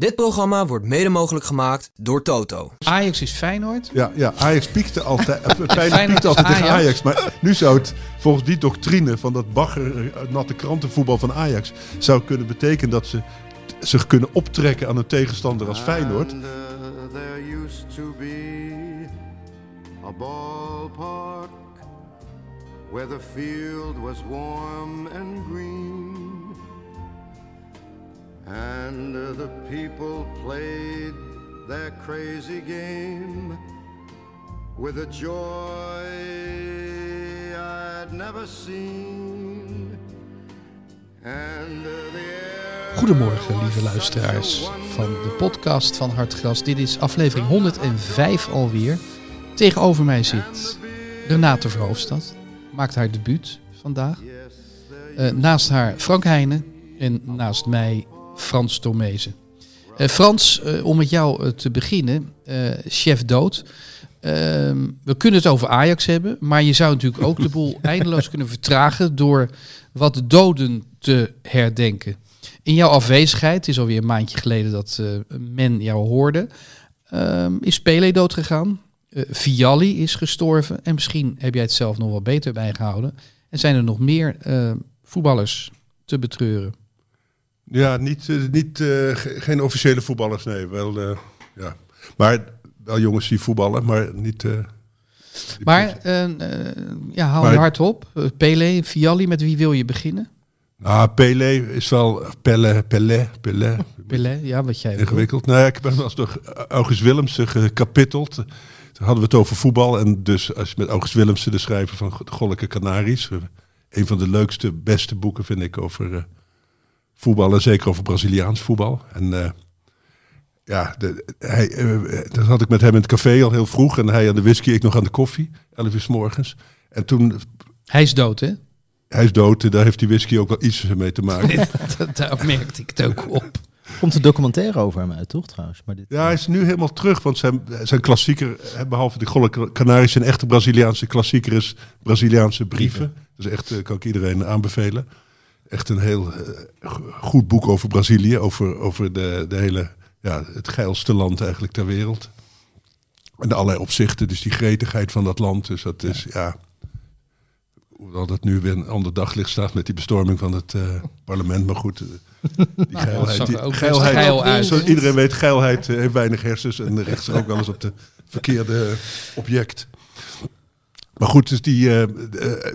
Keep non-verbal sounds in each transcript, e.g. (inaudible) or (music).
Dit programma wordt mede mogelijk gemaakt door Toto. Ajax is Feyenoord. Ja, ja Ajax piekte altijd, eh, Feyenoord Feyenoord piekte altijd tegen Ajax. Maar nu zou het volgens die doctrine van dat bagger eh, natte krantenvoetbal van Ajax... zou kunnen betekenen dat ze zich kunnen optrekken aan een tegenstander als Feyenoord. And, uh, there used to be a ballpark where the field was warm and green. And the people played their crazy game with a joy I'd never seen. And the air Goedemorgen, lieve luisteraars van de podcast van Hartgras. Dit is aflevering 105 alweer. Tegenover mij zit Renate Verhoofdstad. Maakt haar debuut vandaag. Eh, naast haar Frank Heijnen en naast mij Frans Tomezen. Eh, Frans, eh, om met jou eh, te beginnen, chef dood. Ehm, we kunnen het over Ajax hebben, maar je zou natuurlijk ook de boel (laughs) eindeloos kunnen vertragen door wat doden te herdenken. In jouw afwezigheid, het is alweer een maandje geleden dat men jou hoorde, ehm, is Pele doodgegaan. Eh Vialli is gestorven en misschien heb jij het zelf nog wel beter bijgehouden. En zijn er nog meer voetballers te betreuren? Ja, niet, eh, niet, eh, ge- geen officiële voetballers, nee. Wel, eh, ja. Maar wel jongens die voetballen, maar niet... Maar ja, hou Maar- je hart op. Pele, Vialli, met wie wil je beginnen? Ah, Pele is wel... Pelle, Pelle, Pelle. Pele, ja, wat jij. Ingewikkeld. Nou ja, ik ben eens door August Willemsen gekapitteld. Toen hadden we het over voetbal. En dus als je met August Willemsen, de schrijver van Goddelijke Canaries... een van de leukste, beste boeken vind ik over voetbal. En zeker over Braziliaans voetbal. En eh, ja, de, hij, eh, dat had ik met hem in het café al heel vroeg. En hij aan de whisky, ik nog aan de koffie. 11 uur s morgens. En toen, Hij is dood, hè? hij is dood. Daar heeft die whisky ook wel iets mee te maken. (laughs) Daar merkte ik het ook op. Komt een documentaire over hem uit, toch trouwens? Maar dit, Ja, hij is nu helemaal terug, want zijn, zijn klassieker, eh, behalve de Golle Canarische, een echte Braziliaanse klassieker is Braziliaanse brieven. Dat is echt, eh, kan ik iedereen aanbevelen. Echt een heel eh, go- goed boek over Brazilië, over, over de, de hele, ja, het geilste land eigenlijk ter wereld. En de allerlei opzichten, dus die gretigheid van dat land. Dus dat is, ja, hoewel dat nu weer een ander daglicht staat met die bestorming van het eh, parlement. Maar goed, eh, die geilheid, die, geilheid, geil uit. zoals iedereen weet, geilheid heeft weinig hersens en richt zich ook wel eens op de verkeerde object. Maar goed, dus die eh eh,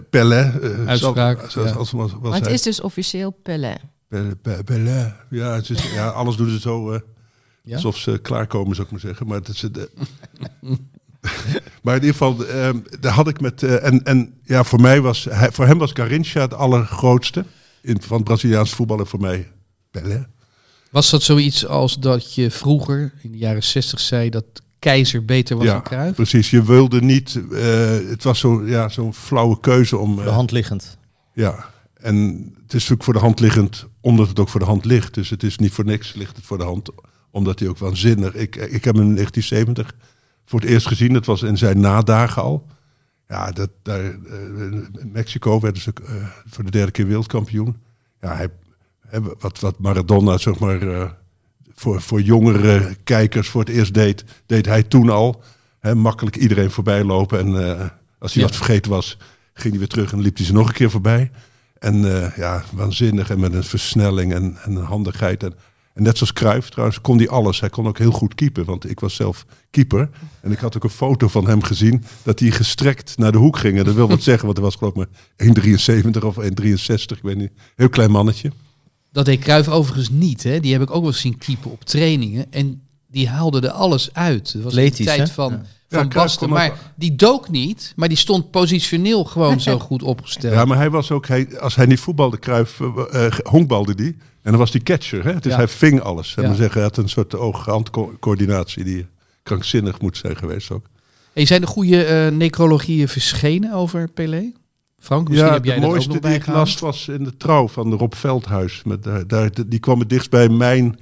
Pelle. eh, Uitspraak, zal- zoals ja. als, Maar het is dus officieel Pelé. Pelle, Pe- Pelle. Ja, het is, ja, alles doen ze zo eh, Ja? alsof ze klaarkomen, zou ik maar zeggen. Maar, het is, de, (laughs) maar in ieder geval, eh, daar had ik met... en, en ja, voor mij was... Hij, voor hem was Garincha het allergrootste in, van het Braziliaans voetbal. En voor mij Pelle. Was dat zoiets als dat je vroeger, in de jaren 60, zei dat keizer beter was dan Cruijff? precies. Je wilde niet... eh, het was zo, ja, zo'n flauwe keuze om... voor de eh, hand liggend. Ja, en het is natuurlijk voor de hand liggend, omdat het ook voor de hand ligt. Dus het is niet voor niks ligt het voor de hand, omdat hij ook waanzinnig... Ik, ik heb hem in 1970 voor het eerst gezien, dat was in zijn nadagen al. Ja, dat, daar, eh, in Mexico werden ze eh, voor de derde keer wereldkampioen. Ja, hij, hij- wat, wat Maradona, zeg maar, eh, voor, voor jongere kijkers voor het eerst deed, deed hij toen al. Hè, makkelijk iedereen voorbij lopen en eh, als hij Ja. wat vergeten was, ging hij weer terug en liep hij ze nog een keer voorbij. En eh, ja, waanzinnig en met een versnelling en, en een handigheid. En En net zoals Cruijff trouwens, kon hij alles. Hij kon ook heel goed keepen, want ik was zelf keeper. En ik had ook een foto van hem gezien dat hij gestrekt naar de hoek ging. En dat wil wat zeggen, want hij was geloof ik maar 1,73 of 1,63, ik weet niet. Heel klein mannetje. Dat deed Cruijff overigens niet. Hè? Die heb ik ook wel zien keepen op trainingen. En die haalde er alles uit. Het was de tijd hè? van, Ja. Van Basten. Maar die dook niet. Maar die stond positioneel gewoon zo (laughs) goed opgesteld. Ja, maar hij was ook, hij, als hij niet voetbalde, Cruijff, eh, eh, honkbalde die. En dan was die catcher, hè? dus Ja. hij ving alles. En Ja. dan zeggen, hij had een soort oog-handcoördinatie die krankzinnig moet zijn geweest ook. Hey, zijn er goede eh, necrologieën verschenen over Pelé? Frank, misschien ja, heb jij dat ook mooiste nog die ik bijgehaald. las was in de trouw van Rob Veldhuis. Met, daar, daar, die kwam het dichtst bij mijn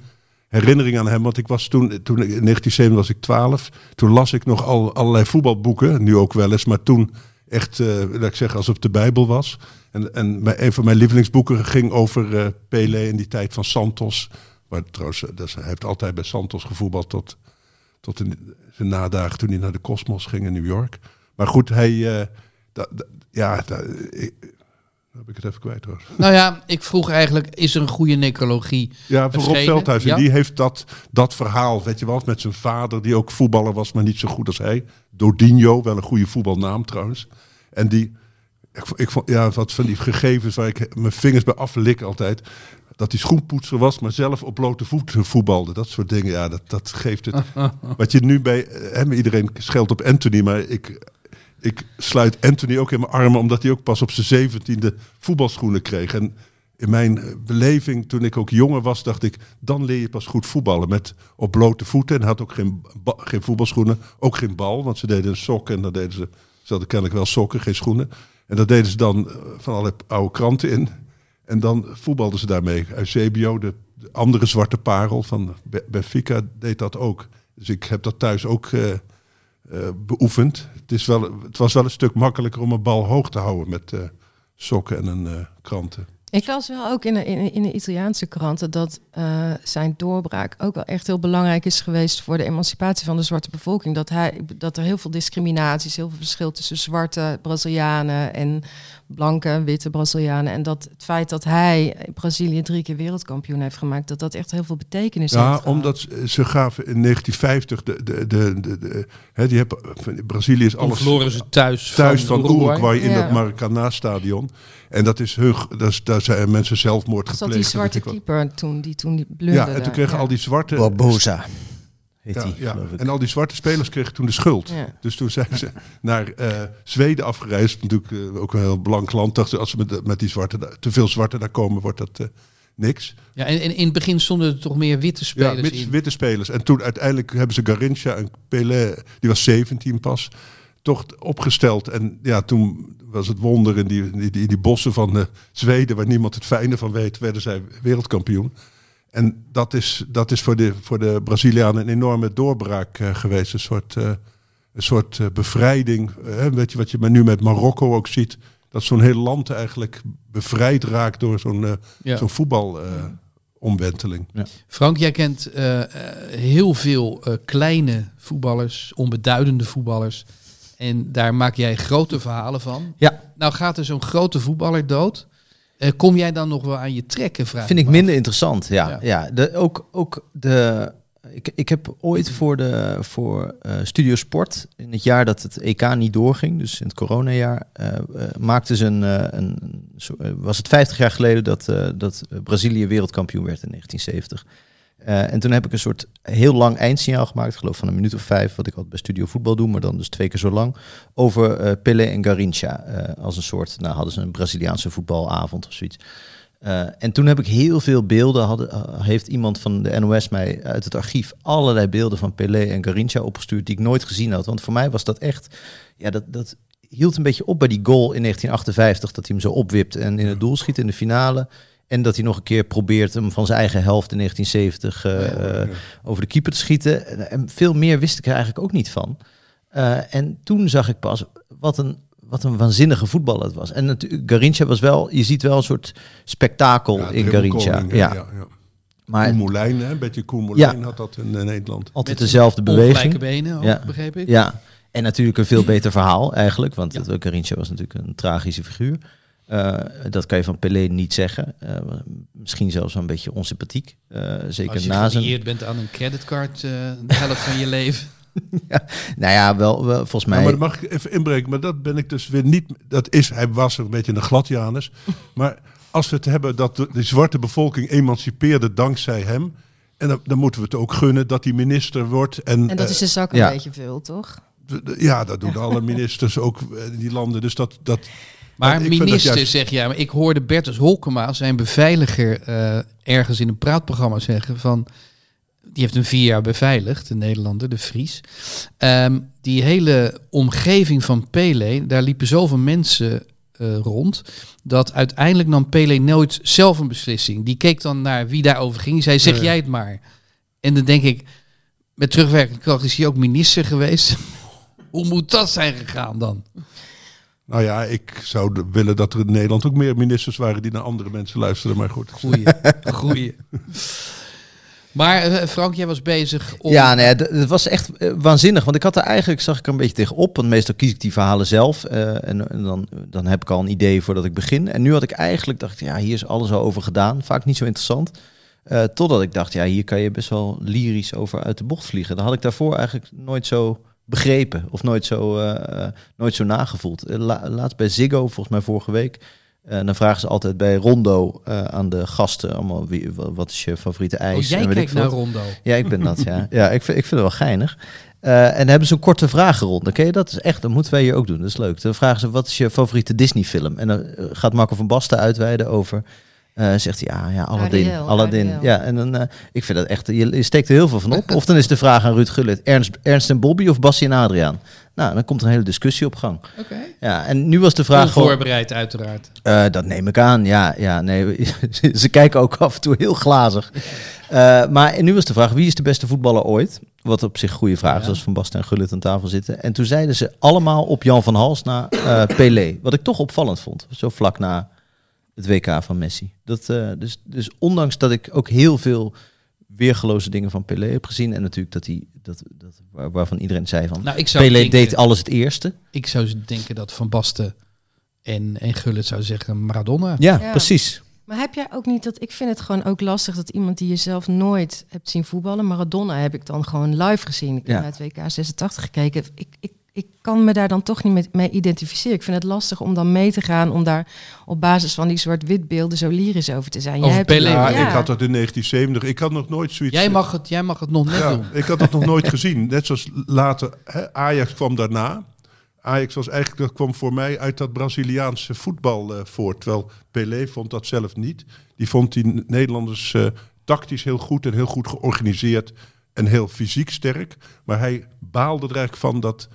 herinnering aan hem. Want ik was toen, toen in 1907 was ik 12. Toen las ik nog al, allerlei voetbalboeken. Nu ook wel eens, maar toen echt, eh laat ik zeggen, alsof het de Bijbel was. En, en mijn, een van mijn lievelingsboeken ging over eh Pelé in die tijd van Santos. Maar trouwens, eh, dat is- hij heeft altijd bij Santos gevoetbald tot, tot in zijn nadagen toen hij naar de Cosmos ging in New York. Maar goed, hij... eh, ja, da- ik, dan heb ik het even kwijt trouwens. Nou ja, ik vroeg eigenlijk, is er een goede necrologie? Ja, voor Rob Veldhuis. Ja. die heeft dat, dat verhaal, weet je wel, met zijn vader, die ook voetballer was, maar niet zo goed als hij. Dodinho, wel een goede voetbalnaam trouwens. En die, ik, ik vond, ja, wat van die gegevens waar ik mijn vingers bij aflik altijd. Dat hij schoenpoetser was, maar zelf op blote voeten voetbalde. Dat soort dingen, ja, dat, dat geeft het. (laughs) Wat je nu bij, hè, iedereen scheldt op Anthony, maar ik, ik sluit Anthony ook in mijn armen, omdat hij ook pas op zijn zeventiende voetbalschoenen kreeg. En in mijn eh, beleving, toen ik ook jonger was, dacht ik, dan leer je pas goed voetballen. Met op blote voeten. En had ook geen, geen voetbalschoenen, ook geen bal, want ze deden een sok en dan deden ze, ze hadden kennelijk wel sokken, geen schoenen. En dat deden ze dan eh, van alle oude kranten in. En dan voetbalden ze daarmee. Eusebio, de, de andere zwarte parel van Be- Benfica, deed dat ook. Dus ik heb dat thuis ook eh, eh, beoefend. Het, is wel, het was wel een stuk makkelijker om een bal hoog te houden met eh, sokken en een eh, kranten. Ik las wel ook in de, in, de- Italiaanse kranten dat zijn doorbraak ook wel echt heel belangrijk is geweest voor de emancipatie van de zwarte bevolking. Dat, hij, dat er heel veel discriminatie is, heel veel verschil tussen zwarte Brazilianen en blanke witte Brazilianen. En dat het feit dat hij Brazilië drie keer wereldkampioen heeft gemaakt, dat dat echt heel veel betekenis heeft. Ja, omdat ze- ze gaven in 1950 de, de, de, de, de- hè, die hebben, Brazilië is alles verloren ze thuis, thuis van Uruguay in Ja. dat Maracanã-stadion. En dat is hun, dat is, daar zijn mensen zelfmoord zat gepleegd. die zwarte keeper toen, die toen die blunderde. Ja, en toen kregen Ja. al die zwarte... Barbosa heet Ja, die, ja. geloof ik. En al die zwarte spelers kregen toen de schuld. Ja. Dus toen zijn ze naar eh, Zweden afgereisd. Natuurlijk eh, ook een heel blank land. Dachten ze, als ze met, met die zwarte, te veel zwarte daar komen, wordt dat eh, niks. Ja, en, en in het begin stonden er toch meer witte Ja, spelers met in. witte spelers. En toen uiteindelijk hebben ze Garincha en Pelé, die was 17 pas, toch opgesteld. En ja, toen was het wonder in die, in die, in die bossen van eh, Zweden, waar niemand het fijne van weet, werden zij wereldkampioen. En dat is, dat is voor, de, voor de Brazilianen een enorme doorbraak eh, geweest. Een soort, eh, een soort eh, bevrijding. Weet je wat je maar nu met Marokko ook ziet? Dat zo'n heel land eigenlijk bevrijd raakt door zo'n Ja. zo'n voetbalomwenteling. Frank, jij kent heel veel eh, kleine voetballers, onbeduidende voetballers. En daar maak jij grote verhalen van. Ja. Nou gaat er zo'n grote voetballer dood. Eh, kom jij dan nog wel aan je trekken? Vraag Vind ik af. minder interessant, ja. Ja. ja. de, ook, ook de... Ik, ik heb ooit voor, de, voor eh, Studio Sport, in het jaar dat het EK niet doorging, dus in het coronajaar, eh eh, maakten ze een, eh, een, eh, was het 50 jaar geleden dat, eh, dat Brazilië wereldkampioen werd in 1970. Eh, en toen heb ik een soort heel lang eindsignaal gemaakt, ik geloof van een minuut of vijf, wat ik altijd bij Studio Voetbal doe, maar dan dus twee keer zo lang, over eh Pelé en Garincha. eh, als een soort, nou hadden ze een Braziliaanse voetbalavond of zoiets. En toen heb ik heel veel beelden, heeft iemand van de NOS mij uit het archief allerlei beelden van Pelé en Garincha opgestuurd die ik nooit gezien had. Want voor mij was dat echt, ja, dat, dat hield een beetje op bij die goal in 1958, dat hij hem zo opwipt en in het doel schiet in de finale. En dat hij nog een keer probeert hem van zijn eigen helft in 1970 eh, eh, over de keeper te schieten. En, veel meer wist ik er eigenlijk ook niet van. Eh, en toen zag ik pas wat een, wat een waanzinnige voetballer het was. En natuurlijk, Garincha was wel, je ziet wel een soort spektakel Ja, in Garincha. Ja. ja, ja. Maar Koen Moulijn, hè? een beetje Koen Moulijn had dat in, Nederland. altijd Met dezelfde Ongelijke beweging. benen, ook, Ja. begreep ik. Ja, en natuurlijk een veel beter verhaal eigenlijk, want Ja. Garincha was natuurlijk een tragische figuur. Eh, dat kan je van Pelé niet zeggen. Eh, misschien zelfs een beetje onsympathiek. Eh, zeker Als je na zijn... bent aan een creditcard eh, de helft van je leven. (laughs) Nou ja, wel, wel volgens Ja, mij... maar dat mag ik even inbreken, maar dat ben ik dus weer niet. Dat is, hij was een beetje een gladjanus. (laughs) Maar als we het hebben dat de, de zwarte bevolking emancipeerde dankzij hem. En dan, dan moeten we het ook gunnen dat hij minister wordt. En, En dat is de zak een ja. beetje veel, toch? ja, dat doen alle (laughs) ministers ook in die landen. Dus dat, dat, Maar minister juist- zeg jij, maar ik hoorde Bertus Holkema, zijn beveiliger, eh, ergens in een praatprogramma zeggen van, die heeft een vier jaar beveiligd, de Nederlander, de Fries. Ehm, die hele omgeving van Pele, daar liepen zoveel mensen eh, rond, dat uiteindelijk nam Pele nooit zelf een beslissing. Die keek dan naar wie daarover ging, die zei, zeg Ja. jij het maar. En dan denk ik, met terugwerkende kracht is hij ook minister geweest. (laughs) Hoe moet dat zijn gegaan dan? Nou ja, ik zou willen dat er in Nederland ook meer ministers waren die naar andere mensen luisteren. Maar goed. Goeie, goeie. Maar eh, Frank, jij was bezig om... Ja, nee, het was echt eh, waanzinnig. Want ik had er eigenlijk, zag ik er een beetje tegenop. Want meestal kies ik die verhalen zelf. eh, en en dan, dan heb ik al een idee voordat ik begin. En nu had ik eigenlijk, dacht ik, ja, hier is alles al over gedaan. Vaak niet zo interessant. Eh, totdat ik dacht, ja, hier kan je best wel lyrisch over uit de bocht vliegen. Dat had ik daarvoor eigenlijk nooit zo begrepen. Of nooit zo, eh, eh, nooit zo nagevoeld. Eh, la- laatst bij Ziggo, volgens mij vorige week. En dan vragen ze altijd bij Rondo aan de gasten allemaal wie, wa- wat is je favoriete ijs? Oh, jij kijkt naar. Rondo. Ja, ik ben dat, ja. (laughs) Ja, ik vind, ik vind het wel geinig. En dan hebben ze een korte vragenronde. Ken je dat? is echt, dat moeten wij hier ook doen. Dat is leuk. Dan vragen ze, wat is je favoriete Disney-film? En dan gaat Marco van Basten uitweiden over... eh, zegt hij, ja, ja, Aladdin. Ariel, Aladdin. Ariel. Ja, en dan, eh, ik vind dat echt, je, je steekt er heel veel van op. (laughs) Of dan is de vraag aan Ruud Gullit, Ernst, Ernst en Bobby of Bassie en Adriaan? Nou, dan komt er een hele discussie op gang. Oké. Ja, en nu was de vraag gewoon... Voorbereid uiteraard. Eh, dat neem ik aan, ja. ja nee, (laughs) ze kijken ook af en toe heel glazig. Eh, maar nu was de vraag, wie is de beste voetballer ooit? Wat op zich goede vraag is, Ja. als Van Basten en Gullit aan tafel zitten. En toen zeiden ze allemaal op Jan van Hals na eh, Pelé. Wat ik toch opvallend vond, zo vlak na het WK van Messi. Dat, eh, dus, dus ondanks dat ik ook heel veel weergeloze dingen van Pelé heb gezien... en natuurlijk dat hij, dat, dat, waar- waarvan iedereen zei van... Nou, ik zou, Pelé denken, deed alles het eerste. ik zou denken dat Van Basten en, en Gullit zou zeggen Maradona. Ja, Ja. precies. Maar heb jij ook niet dat ik vind het gewoon ook lastig dat iemand die je zelf nooit hebt zien voetballen, Maradona heb ik dan gewoon live gezien. Ik heb Ja. naar het WK 86 gekeken. Ik, ik, ik kan me daar dan toch niet met, mee identificeren. Ik vind het lastig om dan mee te gaan, om daar op basis van die zwart-wit beelden zo lyrisch over te zijn. Over Jij hebt- Pelé. Ja, Ja. ik had dat in 1970. Ik had nog nooit zoiets. Jij, mag het, jij mag het nog net Ja, doen. ik had dat nog nooit (laughs) gezien. Net zoals later, hè, Ajax kwam daarna. Ajax was eigenlijk, dat kwam voor mij uit dat Braziliaanse voetbal eh, voort. Terwijl Pelé vond dat zelf niet. Die vond die Nederlanders eh, tactisch heel goed en heel goed georganiseerd. En heel fysiek sterk. Maar hij baalde er eigenlijk van dat,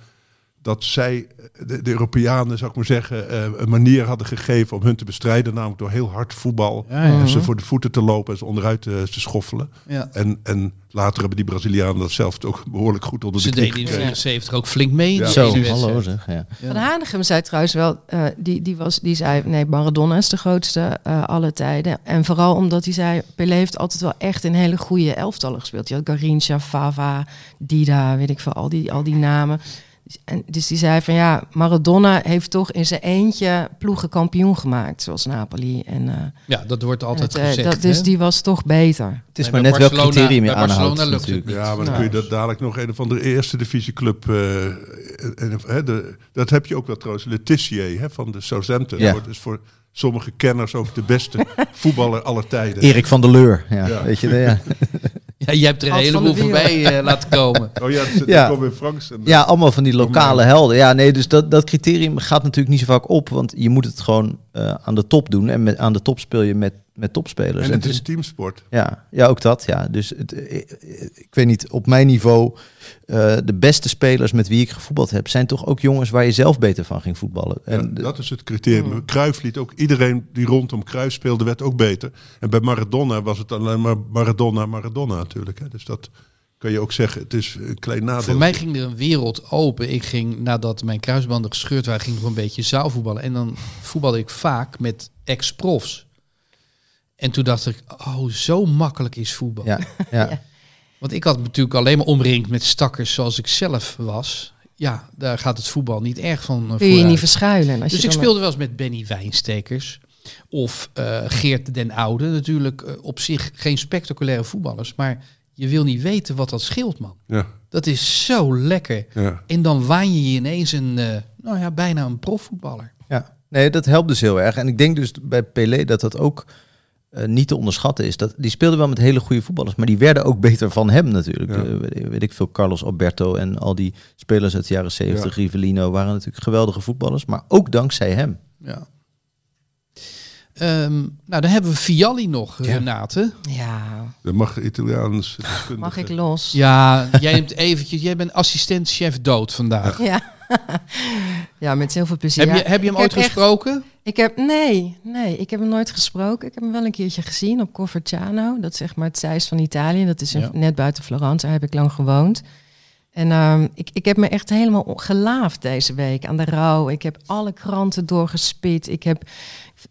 dat zij, eh, de, de Europeanen, zou ik maar zeggen, eh, een manier hadden gegeven om hun te bestrijden. Namelijk door heel hard voetbal. Ja, ja. En ze voor de voeten te lopen en ze onderuit te, te schoffelen. Ja. En, en later hebben die Brazilianen dat zelf ook behoorlijk goed onder Ze de knie deden in gekregen. 74 ook flink mee. Ja. Zo, hallo zeg. Ja. Van Hanegem zei trouwens wel, eh, die, die, was, die zei, nee, Maradona is de grootste eh alle tijden. En vooral omdat hij zei, Pelé heeft altijd wel echt een hele goede elftallen gespeeld. Je had Garincha, Fava, Dida, weet ik veel, al die, al die namen. En dus die zei van ja, Maradona heeft toch in zijn eentje ploegen kampioen gemaakt, zoals Napoli. En, eh, Ja, dat wordt altijd het, eh, gezegd. dat, dus hè? die was toch beter. Het is Nee, maar net welk Barcelona- criterium je aanhoudt natuurlijk. niet. Ja, maar dan Nou. kun je dat dadelijk nog een of andere eerste divisieclub. eh, en, hè, de, dat heb je ook wel trouwens. Letizier hè, van de Southampton. Ja. Dat is voor sommige kenners ook de beste (laughs) voetballer aller tijden. Erik van der Leur, ja, Ja. weet je. Ja, (laughs) Ja, je hebt er een heleboel voorbij eh, laten komen. (laughs) Oh ja, komt in Franks. En, ja, allemaal van die lokale helden. Ja, nee, dus dat, dat criterium gaat natuurlijk niet zo vaak op, want je moet het gewoon eh, aan de top doen. En met, aan de top speel je met, met topspelers. en het dus- is een teamsport. Ja, ja, ook dat. Ja. Dus het, eh, eh, ik weet niet, op mijn niveau, eh, de beste spelers met wie ik gevoetbald heb, zijn toch ook jongens waar je zelf beter van ging voetballen. Ja, En de- dat is het criterium. Cruijff liet ook iedereen die rondom Cruijff speelde, werd ook beter. En bij Maradona was het alleen maar Maradona, Maradona natuurlijk. Hè. Dus dat kan je ook zeggen. Het is een klein nadeel. Voor mij ging er een wereld open. Ik ging, nadat mijn kruisbanden gescheurd waren, ging ik nog een beetje zaalvoetballen. En dan voetbalde ik vaak met ex-profs. En toen dacht ik, oh, zo makkelijk is voetbal. ja, ja. (laughs) Want ik had me natuurlijk alleen maar omringd met stakkers zoals ik zelf was. ja, daar gaat het voetbal niet erg van uh, Kun je je niet verschuilen. Als Dus je ik speelde wel eens met Benny Wijnstekers. Of eh, Geert den Oude. Natuurlijk eh, op zich geen spectaculaire voetballers. Maar je wil niet weten wat dat scheelt, man. Ja, Dat is zo lekker. ja. En dan waan je je ineens een, eh, nou ja, bijna een profvoetballer. Ja, nee, dat helpt dus heel erg. En ik denk dus bij Pelé dat dat ook eh, niet te onderschatten is. Dat, die speelde wel met hele goede voetballers, maar die werden ook beter van hem natuurlijk. Ja. Eh, weet, ik veel, Carlos Alberto en al die spelers uit de jaren 70, Rivellino, waren natuurlijk geweldige voetballers, maar ook dankzij hem. Ja. Ehm, nou, dan hebben we Vialli nog, Ja. Renate. Ja, Dat mag Italiaans. deskundige. mag ik los? Ja, jij neemt eventjes, jij bent assistent-chef dood vandaag. Ja. (laughs) ja, met heel veel plezier. Heb je, Ja, heb je hem ik ooit echt- gesproken? Ik heb, nee, nee, ik heb hem nooit gesproken. Ik heb hem wel een keertje gezien op Corverciano. Dat is zeg maar het Zeist van Italië. Dat is Ja. net buiten Florence. Daar heb ik lang gewoond. En ehm, ik, ik heb me echt helemaal gelaafd deze week aan de rouw. Ik heb alle kranten doorgespit. Ik heb,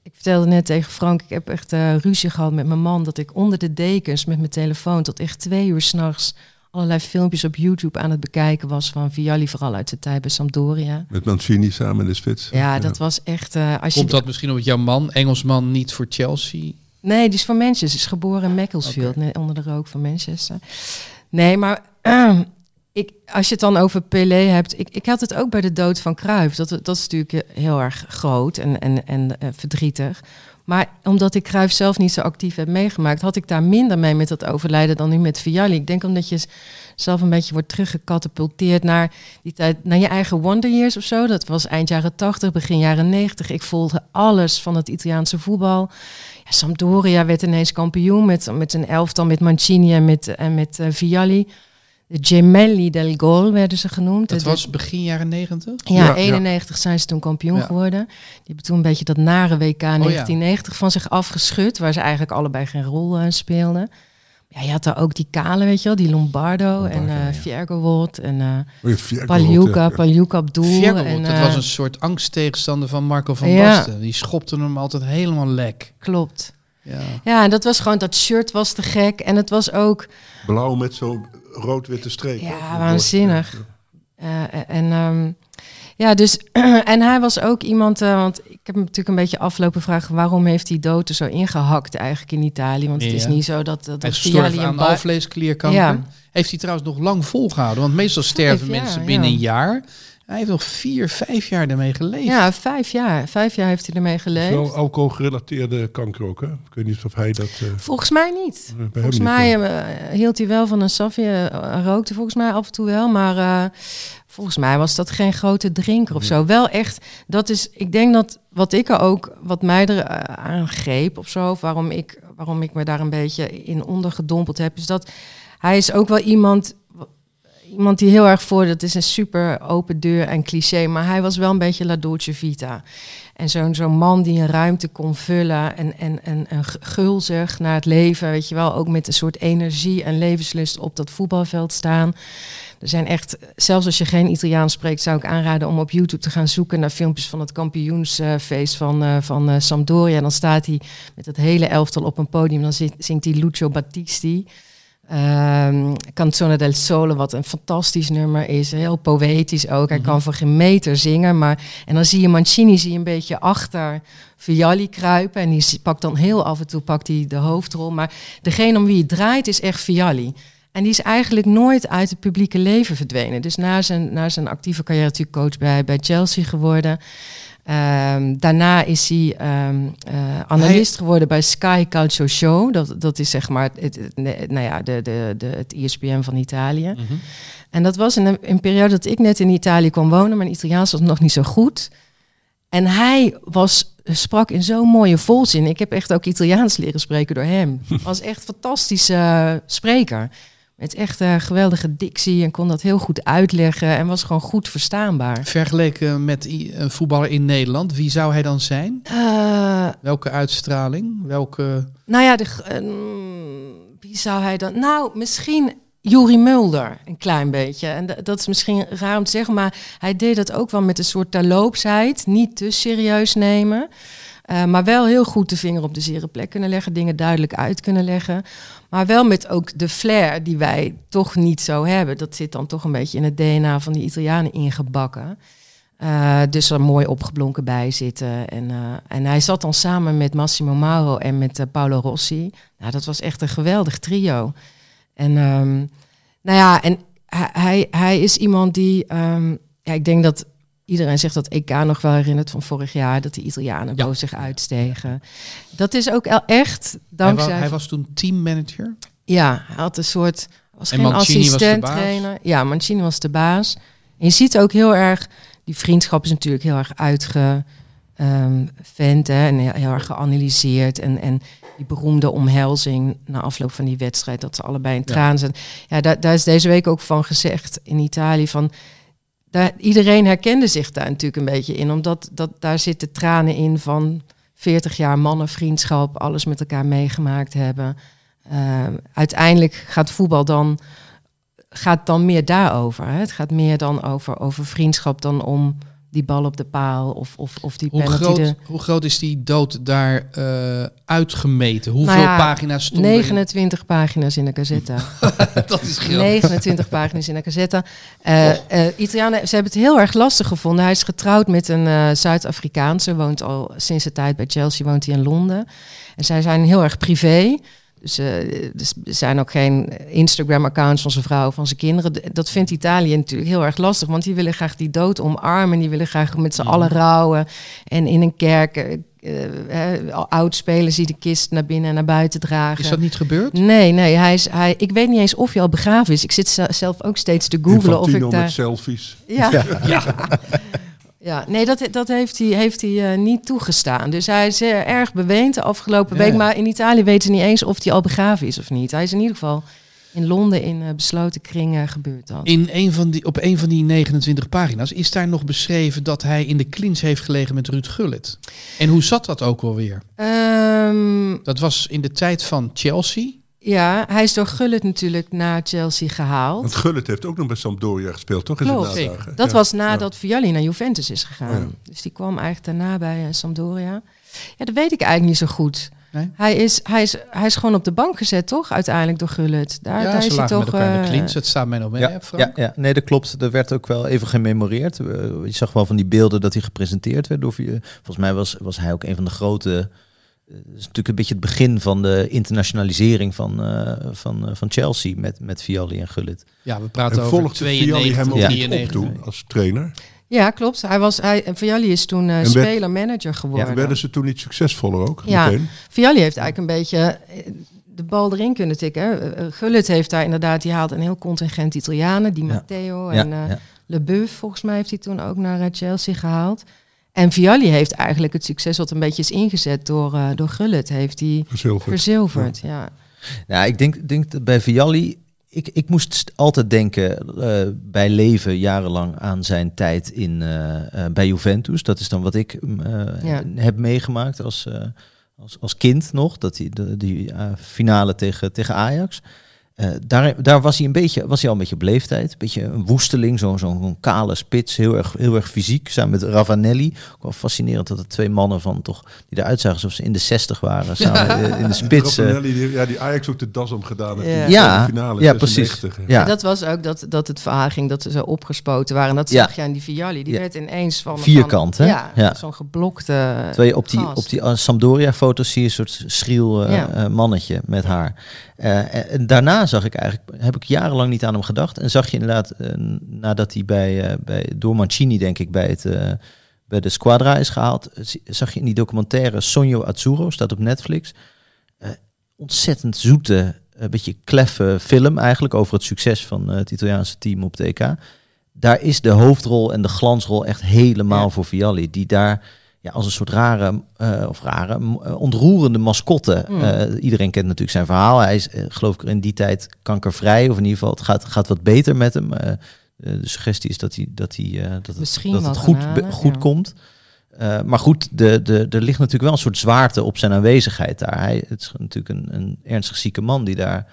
ik vertelde net tegen Frank, ik heb echt eh, ruzie gehad met mijn man. Dat ik onder de dekens met mijn telefoon tot echt twee uur s'nachts allerlei filmpjes op YouTube aan het bekijken was van Vialli, vooral uit de tijd bij Sampdoria. Met Mancini samen in de spits. Ja, dat was echt. eh, als je Komt dat misschien omdat jouw man, Engelsman, niet voor Chelsea? Nee, die is van Manchester. Is geboren in Macclesfield, net onder de rook van Manchester. Nee, maar (clears throat) ehm, ik, als je het dan over Pelé hebt... Ik, ik had het ook bij de dood van Cruijff. Dat, dat is natuurlijk heel erg groot en, en, en eh, verdrietig. Maar omdat ik Cruijff zelf niet zo actief heb meegemaakt... had ik daar minder mee met dat overlijden dan nu met Vialli. Ik denk omdat je zelf een beetje wordt teruggecatapulteerd naar die tijd... naar je eigen Wonder Years of zo. Dat was eind jaren 80, begin jaren 90. Ik volgde alles van het Italiaanse voetbal... Ja, Sampdoria werd ineens kampioen met, met een elftal met Mancini en met, en met eh, Vialli. De Gemelli del Gol werden ze genoemd. Dat was begin jaren negentig? ja, Ja, ja. 91 zijn ze toen kampioen Ja. Geworden. Die hebben toen een beetje dat nare WK 1990 van zich afgeschud, waar ze eigenlijk allebei geen rol eh, speelden. Ja, je had daar ook die Kale, weet je wel, die Lombardo, en Lombardo, eh. Fiergowold en ja, Fiergo, Paljuka, ja. Paljuka Abdul. Fiergold, en, dat eh, was een soort angsttegenstander van Marco van Ja. Basten. Die schopte hem altijd helemaal lek. Klopt. Ja. Ja, en dat was gewoon, dat shirt was te gek. En het was ook, Blauw met zo'n rood-witte streep. Ja, waanzinnig. Eh, en ehm, ja, dus (clears throat) en hij was ook iemand, eh, want ik heb hem natuurlijk een beetje aflopen vragen waarom heeft hij dood er zo ingehakt eigenlijk in Italië? Want het is niet zo dat dat Hij aan een bui- alvleesklierkanker. Ja. Heeft hij trouwens nog lang volgehouden. Want meestal sterven mensen ja. binnen een jaar. Hij heeft nog vier, vijf jaar daarmee geleefd. Ja, vijf jaar. Vijf jaar heeft hij ermee geleefd. Wel alcoholgerelateerde kanker ook, hè? Ik weet niet of hij dat... eh, Volgens mij niet. Volgens niet, mij eh, hield hij wel van een safje, eh, rookte volgens mij af en toe wel, maar eh, volgens mij was dat geen grote drinker of zo. Wel echt, dat is, ik denk dat wat ik er ook, wat mij er aan greep of zo, of waarom ik, waarom ik me daar een beetje in ondergedompeld heb, is dat hij is ook wel iemand, iemand die heel erg voor, dat is een super open deur en cliché, maar hij was wel een beetje la dolce vita. En zo'n zo'n man die een ruimte kon vullen en, en, en, en gulzig naar het leven, weet je wel, ook met een soort energie en levenslust op dat voetbalveld staan. Er zijn echt, zelfs als je geen Italiaans spreekt, zou ik aanraden om op YouTube te gaan zoeken naar filmpjes van het kampioensfeest van, eh, van eh, Sampdoria. Dan staat hij met het hele elftal op een podium. Dan zingt hij Lucio Battisti. Ehm Canzone del Sole, wat een fantastisch nummer is. Heel poëtisch ook. Hij kan voor geen meter zingen. Maar, en dan zie je Mancini zie je een beetje achter Vialli kruipen. En die pakt dan heel af en toe pakt hij de hoofdrol. Maar degene om wie het draait is echt Vialli. En die is eigenlijk nooit uit het publieke leven verdwenen. Dus na zijn, na zijn actieve carrière natuurlijk coach bij, bij Chelsea geworden. Ehm, daarna is hij eh, analist geworden bij Sky Calcio Show. Dat, dat is zeg maar het, het- nou ja, de, de, de, het ESPN van Italië. En dat was in een, een periode dat ik net in Italië kwam wonen. Mijn Italiaans was nog niet zo goed. En hij was, sprak in zo'n mooie volzin. Ik heb echt ook Italiaans leren spreken door hem. was echt een fantastische eh, spreker. Met echt eh, geweldige dictie en kon dat heel goed uitleggen. En was gewoon goed verstaanbaar. Vergeleken met een voetballer in Nederland, wie zou hij dan zijn? Eh, Welke uitstraling? Welke... Nou ja, de, wie zou hij dan? Nou, misschien Juri Mulder, een klein beetje. En da- dat is misschien raar om te zeggen, maar hij deed dat ook wel met een soort terloopsheid. Niet te serieus nemen. Eh, maar wel heel goed de vinger op de zere plek kunnen leggen, dingen duidelijk uit kunnen leggen. Maar wel met ook de flair die wij toch niet zo hebben. Dat zit dan toch een beetje in het DNA van die Italianen ingebakken. Uh, dus er mooi opgeblonken bij zitten. En, uh, en hij zat dan samen met Massimo Mauro en met Paolo Rossi. Nou, dat was echt een geweldig trio. En um, nou ja, en hij, hij, is iemand die. Um, ja, ik denk dat iedereen zegt dat EK nog wel herinnert van vorig jaar. Dat de Italianen ja. boven zich uitstegen. Dat is ook echt dankzij. Hij was, hij was toen teammanager? Ja, hij had een soort. Was en geen assistent trainer. Ja, Mancini was de baas. En je ziet ook heel erg die vriendschap is natuurlijk heel erg uitgevent hè, en heel, heel, erg geanalyseerd. En, en die beroemde omhelzing na afloop van die wedstrijd, dat ze allebei in traan zijn. Ja, daar, daar is deze week ook van gezegd in Italië van. Iedereen herkende zich daar natuurlijk een beetje in, omdat dat, daar zitten tranen in van 40 jaar mannenvriendschap, alles met elkaar meegemaakt hebben. Uh, uiteindelijk gaat voetbal dan gaat dan meer daarover. Hè? Het gaat meer dan over, over vriendschap dan om die bal op de paal of, of, of die hoe penalty. groot, de... hoe groot is die dood daar uh, uitgemeten? Hoeveel nou ja, pagina's stonden 29 pagina's in de Gazzetta. (laughs) dat is groot. 29 pagina's in de Gazzetta. Uh, oh. uh, Italianen, ze hebben het heel erg lastig gevonden. Hij is getrouwd met een Zuid-Afrikaanse, woont al sinds de tijd bij Chelsea, woont hij in Londen. En zij zijn heel erg privé. Dus, uh, dus er zijn ook geen Instagram-accounts van zijn vrouw of van zijn kinderen. Dat vindt Italië natuurlijk heel erg lastig, want die willen graag die dood omarmen. Die willen graag met z'n allen rouwen. En in een kerk, uh, oud spelen, zie de kist naar binnen en naar buiten dragen. Is dat niet gebeurd? Nee, nee. Hij is, hij, ik weet niet eens of hij al begraven is. Ik zit zelf ook steeds te googlen of ik daar... met selfies. Ja. ja. (laughs) ja. Ja, nee, dat, dat heeft hij, heeft hij uh, niet toegestaan. Dus hij is uh, erg beweend de afgelopen ja. week. Maar in Italië weten ze niet eens of hij al begraven is of niet. Hij is in ieder geval in Londen in uh, besloten kringen gebeurd dat. In een van die, op een van die 29 pagina's is daar nog beschreven dat hij in de clinch heeft gelegen met Ruud Gullit. En hoe zat dat ook alweer? Um, dat was in de tijd van Chelsea. Ja, hij is door Gullit natuurlijk naar Chelsea gehaald. Want Gullit heeft ook nog bij Sampdoria gespeeld, toch? Klopt. Dat ja. was nadat ja. Vialli naar Juventus is gegaan. Oh, ja. Dus die kwam eigenlijk daarna bij uh, Sampdoria. Ja, dat weet ik eigenlijk niet zo goed. Nee? Hij, is, hij, is, hij is gewoon op de bank gezet, toch? Uiteindelijk door Gullit. Daar, ja, daar ze is hij toch. Met elkaar in de clinch. Het staat mij nog mee, ja, Frank? Ja, ja, nee, dat klopt. Er werd ook wel even gememoreerd. Je zag wel van die beelden dat hij gepresenteerd werd. Door, volgens mij was, was hij ook een van de grote is natuurlijk een beetje het begin van de internationalisering van, uh, van, uh, van Chelsea met, met Vialli en Gullit. Ja, we praten en over volgt Vialli hem ook ja. niet op toen als trainer? Ja, klopt. Hij was, hij, Vialli is toen uh, speler-manager geworden. Ja, werden ze toen niet succesvoller ook? Ja, meteen? Vialli heeft eigenlijk een beetje de bal erin kunnen tikken. Gullit heeft daar inderdaad, die haalt een heel contingent Italianen, die ja. Matteo en ja, ja. Lebeuf volgens mij heeft hij toen ook naar Chelsea gehaald. En Vialli heeft eigenlijk het succes wat een beetje is ingezet door, uh, door Gullit, heeft hij verzilverd. verzilverd ja. ja. Nou, ik denk, denk dat bij Vialli, ik, ik moest altijd denken uh, bij leven jarenlang aan zijn tijd in, uh, bij Juventus. Dat is dan wat ik ja. heb meegemaakt als, als, als kind nog, dat die, de, die finale tegen, tegen Ajax. Uh, daar, daar was hij een beetje, was hij al een beetje op leeftijd. Een beetje een woesteling, zo'n zo kale spits, heel erg, heel erg fysiek. Samen met Ravanelli. Ook wel fascinerend dat er twee mannen van toch, die eruit zagen alsof ze in de 60 waren. (laughs) Samen ja. in de spits. Ravanelli, die, ja, die Ajax ook de das om gedaan heeft. Ja, in ja, de finale, ja precies. Ja. dat was ook dat, dat het verhaal ging dat ze zo opgespoten waren. En dat zag je aan die Vialli. Die werd ineens van... Vierkant, van, hè? Ja, ja. zo'n geblokte Terwijl je op die, op die uh, Sampdoria-foto's zie je een soort schriel uh, mannetje met haar. Uh, en daarna zag ik eigenlijk, heb ik jarenlang niet aan hem gedacht. En zag je inderdaad, uh, nadat hij bij, uh, bij, door Mancini, denk ik, bij, het, bij de Squadra is gehaald, zag je in die documentaire Sonjo Azzurro, staat op Netflix. ontzettend zoete, een beetje kleffe film eigenlijk over het succes van het Italiaanse team op EK. Daar is de hoofdrol en de glansrol echt helemaal ja. voor Vialli, die daar ja, als een soort rare, uh, of rare, uh, ontroerende mascotte. Mm. Uh, iedereen kent natuurlijk zijn verhaal. Hij is, geloof ik, in die tijd kankervrij. Of in ieder geval, het gaat, gaat wat beter met hem. de suggestie is dat, hij, dat, hij, dat, het, dat het goed, goed ja. komt. maar goed, de, de, er ligt natuurlijk wel een soort zwaarte op zijn aanwezigheid daar. Hij het is natuurlijk een, een ernstig zieke man die daar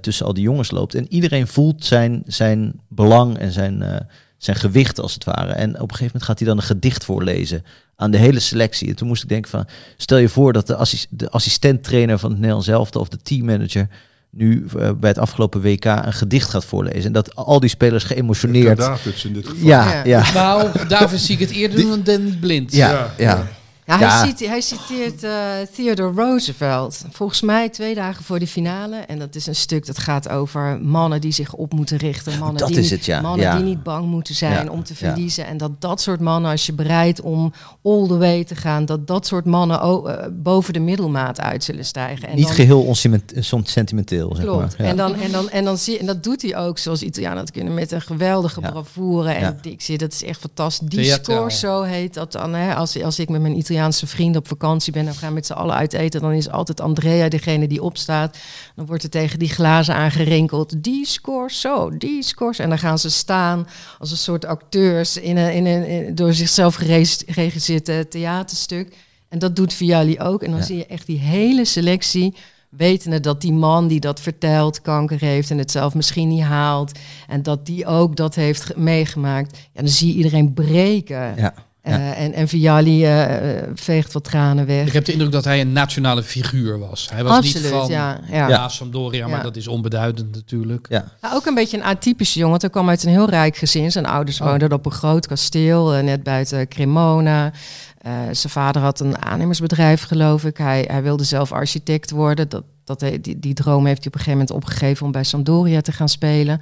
tussen al die jongens loopt. En iedereen voelt zijn, zijn belang en zijn zijn gewicht als het ware. En op een gegeven moment gaat hij dan een gedicht voorlezen aan de hele selectie. En toen moest ik denken van, stel je voor dat de, assis, de assistent-trainer van het Nederlands elftal of de teammanager nu eh, bij het afgelopen WK een gedicht gaat voorlezen. En dat al die spelers geëmotioneerd... Davids in dit geval. Ja, Ja. ja. Nou, David zie ik het eerder doen dan Danny Blind. Ja, Ja. ja. Ja, Ja. Hij, cite- hij citeert eh, Theodore Roosevelt. Volgens mij twee dagen voor de finale. En dat is een stuk dat gaat over mannen die zich op moeten richten. Mannen, dat die, is niet, het, ja. mannen Ja. die niet bang moeten zijn Ja. om te Ja. verliezen. En dat dat soort mannen, als je bereid om all the way te gaan... dat dat soort mannen o- eh, boven de middelmaat uit zullen stijgen. En Niet dan- geheel soms sentimenteel, zeg Klopt. maar. Ja. En, dan, en, dan, en, dan zie, en dat doet hij ook zoals Italianen dat kunnen met een geweldige Ja. bravoure. En Ja. ik zie dat is echt fantastisch. Die score, zo heet dat dan. Hè, als, als ik met mijn Italiaanse vrienden op vakantie ben en we gaan met z'n allen uit eten, dan is altijd Andrea degene die opstaat. Dan wordt er tegen die glazen aangerinkeld. Die score zo, die scores. En dan gaan ze staan als een soort acteurs in een, in een in- door zichzelf geregisseerd eh, theaterstuk. En dat doet Viali ook. En dan Ja. zie je echt die hele selectie wetende dat die man die dat vertelt kanker heeft en het zelf misschien niet haalt en dat die ook dat heeft ge- meegemaakt, ja, dan zie je iedereen breken. Ja. Eh, en, en Viali eh, eh, veegt wat tranen weg. Ik heb de indruk dat hij een nationale figuur was. Hij was Absoluut, niet van ja, ja. ja. Sampdoria, maar Ja. dat is onbeduidend natuurlijk. Ja. Ja, ook een beetje een atypische jongen. want Hij kwam uit een heel rijk gezin. Zijn ouders Oh. woonden op een groot kasteel, net buiten Cremona. Eh, zijn vader had een aannemersbedrijf, geloof ik. Hij, hij wilde zelf architect worden. Dat, dat, hij- die, die droom heeft hij op een gegeven moment opgegeven om bij Sampdoria te gaan spelen.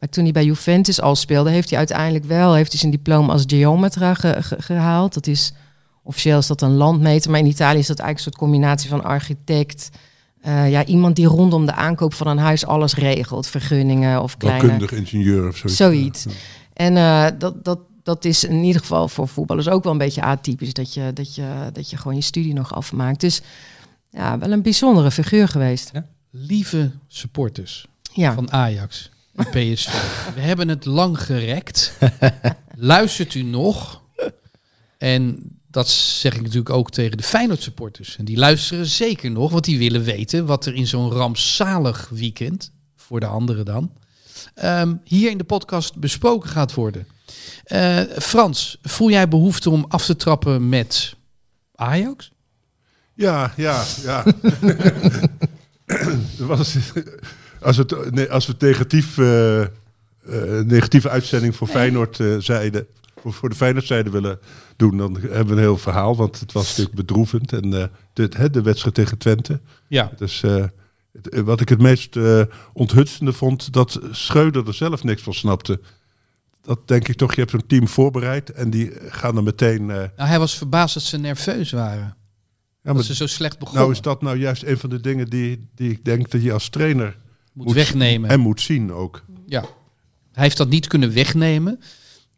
Maar toen hij bij Juventus al speelde, heeft hij uiteindelijk wel heeft hij zijn diploma als geometra ge- ge- gehaald. Dat is officieel is dat een landmeter, maar in Italië is dat eigenlijk een soort combinatie van architect. eh, ja, iemand die rondom de aankoop van een huis alles regelt, vergunningen of kleine. Bouwkundig ingenieur of zoiets. Zoiets. En eh, dat, dat, dat is in ieder geval voor voetballers ook wel een beetje atypisch. Dat je, dat je, dat je gewoon je studie nog afmaakt. Dus ja, wel een bijzondere figuur geweest. Lieve supporters Ja, van Ajax (laughs) PSV. We hebben het lang gerekt. (laughs) Luistert u nog? En dat zeg ik natuurlijk ook tegen de Feyenoord supporters. En die luisteren zeker nog, want die willen weten wat er in zo'n rampzalig weekend, voor de anderen dan, ehm, hier in de podcast besproken gaat worden. Eh, Frans, voel jij behoefte om af te trappen met Ajax? Ja, ja, ja. (laughs) Was, als, het, nee, als we negatief, eh, eh, negatieve uitzending voor Feyenoord eh, zeiden, voor, voor de Feyenoordzijde willen doen, dan hebben we een heel verhaal. Want het was natuurlijk bedroevend. En de, hè, de wedstrijd tegen Twente. Ja. Dus wat ik het meest eh, onthutsende vond, dat Schreuder er zelf niks van snapte. Dat denk ik toch, je hebt zo'n team voorbereid en die gaan dan meteen... Nou, hij was verbaasd dat ze nerveus waren. ja, dat maar ze zo slecht begonnen. nou is dat nou juist een van de dingen die, die ik denk dat je als trainer moet, wegnemen. en moet zien ook. Ja. Hij heeft dat niet kunnen wegnemen.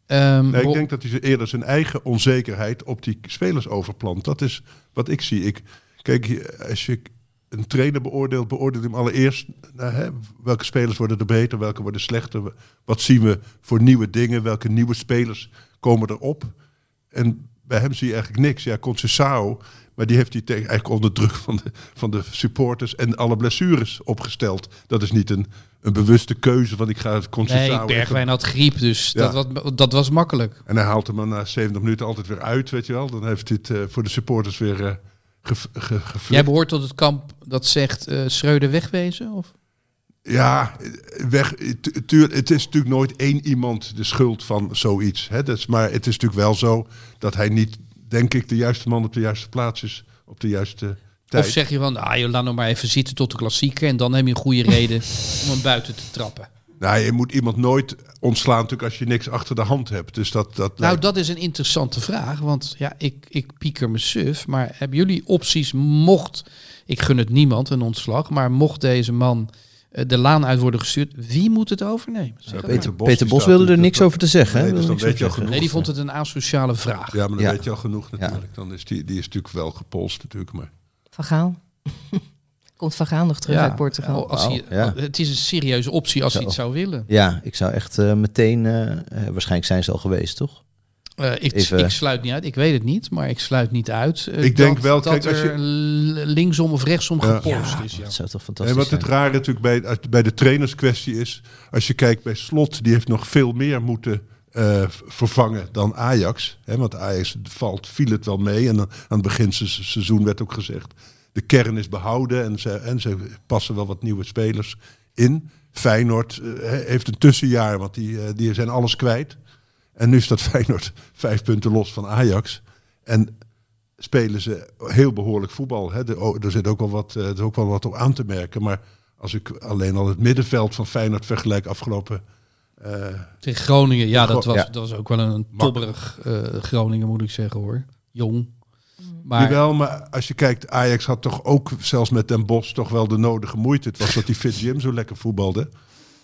Ehm, Nee, ik denk dat hij ze eerder zijn eigen onzekerheid op die spelers overplant. Dat is wat ik zie. Ik, kijk, als je een trainer beoordeelt, beoordeelt hem allereerst nou, hè, welke spelers worden er beter, welke worden slechter. Wat zien we voor nieuwe dingen, welke nieuwe spelers komen erop. En bij hem zie je eigenlijk niks. Ja, Conceição, maar die heeft hij tegen, eigenlijk onder druk van de, van de supporters en alle blessures opgesteld. Dat is niet een, een bewuste keuze van ik ga Conceição... nee, even- Bergwijn had griep, dus Ja. dat, was, dat was makkelijk. en hij haalt hem dan na 70 minuten altijd weer uit, weet je wel. Dan heeft hij het eh, voor de supporters weer eh ge. Jij behoort tot het kamp dat zegt eh Schreuder wegwezen? Of? Ja, weg, tuur, het is natuurlijk nooit één iemand de schuld van zoiets. Hè? Dat is, maar het is natuurlijk wel zo dat hij niet, denk ik, de juiste man op de juiste plaats is. Op de juiste tijd. Of zeg je van, ah, joh, laat nog maar even zitten tot de klassieker... en dan heb je een goede reden om hem buiten te trappen. Nou, je moet iemand nooit ontslaan natuurlijk als je niks achter de hand hebt. Dus dat, dat Nou, lijkt- dat is een interessante vraag. Want ja, ik, ik pieker me suf. Maar hebben jullie opties mocht... Ik gun het niemand een ontslag. Maar mocht deze man de laan uit worden gestuurd... Wie moet het overnemen? Zeg het maar. Peter, Bos, Peter Bos wilde er niks over te zeggen. hè? Nee, dus dan weet je al genoeg. Nee, die vond het een asociale vraag. Ja, maar dan Ja. weet je al genoeg natuurlijk. Dan is die, die is natuurlijk wel gepolst natuurlijk. Maar Van Gaal. (laughs) Komt Van Gaal nog terug uit Portugal. Als hij, Wauw, ja. Het is een serieuze optie als hij Zo. het zou willen. Ja, ik zou echt eh, meteen... eh, eh, waarschijnlijk zijn ze al geweest, toch? Eh, ik, Even- ik sluit niet uit. Ik weet het niet, maar ik sluit niet uit. eh, Ik denk dat, wel, dat kijk, als je- er linksom of rechtsom Ja. gepolst is. Ja. Dat zou toch En fantastisch wat het rare natuurlijk bij, bij de trainerskwestie is, als je kijkt bij Slot, die heeft nog veel meer moeten eh, vervangen dan Ajax. Hè, want Ajax valt, viel het wel mee. En dan, aan het begin van het seizoen werd ook gezegd... de kern is behouden en ze, en ze passen wel wat nieuwe spelers in. Feyenoord heeft een tussenjaar, want die, die zijn alles kwijt. En nu staat (laughs) Feyenoord vijf punten los van Ajax. En spelen ze heel behoorlijk voetbal. Hè. Er, oh, er zit ook wel wat, eh, er is ook wel wat op aan te merken. Maar als ik alleen al het middenveld van Feyenoord vergelijk afgelopen... eh, Tegen Groningen, ja, dat was, Ja. dat was ook wel een tobberig eh, Groningen, moet ik zeggen hoor. Jong. Maar Jawel, maar als je kijkt, Ajax had toch ook zelfs met Den Bosch toch wel de nodige moeite. Het was dat die Fit Jim zo lekker voetbalde.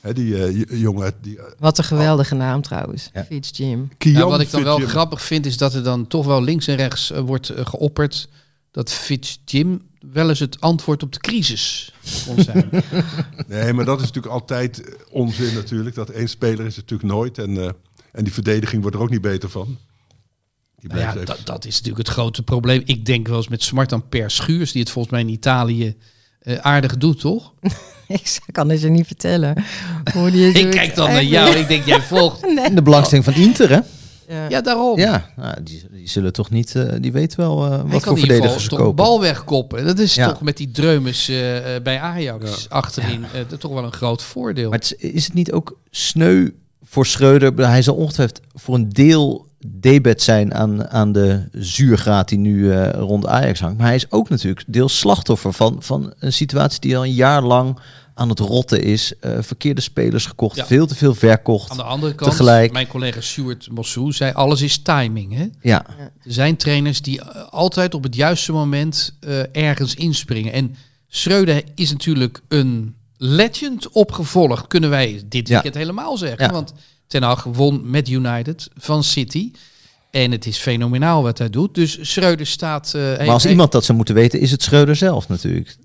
Hè, die eh, jongen, die uh, Wat een geweldige naam trouwens. Ja. Fitz Jim. Ja, wat ik dan wel grappig vind, is dat er dan toch wel links en rechts eh, wordt eh, geopperd dat Fitz Jim wel eens het antwoord op de crisis kon zijn. (laughs) Nee, maar dat is natuurlijk altijd eh, onzin natuurlijk. Dat één speler is het natuurlijk nooit. En, eh, en die verdediging wordt er ook niet beter van. Die Nou ja, dat, dat is natuurlijk het grote probleem. Ik denk wel eens met Smart aan Per Schuurs, die het volgens mij in Italië eh, aardig doet, toch? (laughs) Ik kan het je niet vertellen. Hoe die Ik kijk dan naar jou. Ik denk, jij volgt. (laughs) De belangstelling van Inter, hè? Ja. Ja, daarom. Ja, nou, die, die zullen toch niet... eh, die weten wel eh, Hij wat voor verdedigers ze kopen. bal wegkoppen. Dat is Ja. toch met die dreumes bij Ajax achterin eh, toch wel een groot voordeel. Maar het is, is het niet ook sneu voor Schreuder? Hij zal ongetwijfeld voor een deel debet zijn aan, aan de zuurgraad die nu eh, rond Ajax hangt. Maar hij is ook natuurlijk deels slachtoffer van, van een situatie die al een jaar lang aan het rotten is. Eh, verkeerde spelers gekocht, Ja. veel te veel verkocht. Aan de andere kant, Tegelijk. mijn collega Stuart Mossou zei, alles is timing. Hè? Ja, Er zijn trainers die eh, altijd op het juiste moment ergens inspringen. En Schreuder is natuurlijk een legend opgevolgd, kunnen wij dit Ja. weekend helemaal zeggen. Ja. Want Ten Hag won met United van City. En het is fenomenaal wat hij doet. Dus Schreuder staat... eh, maar als iemand dat zou moeten weten, is het Schreuder zelf natuurlijk.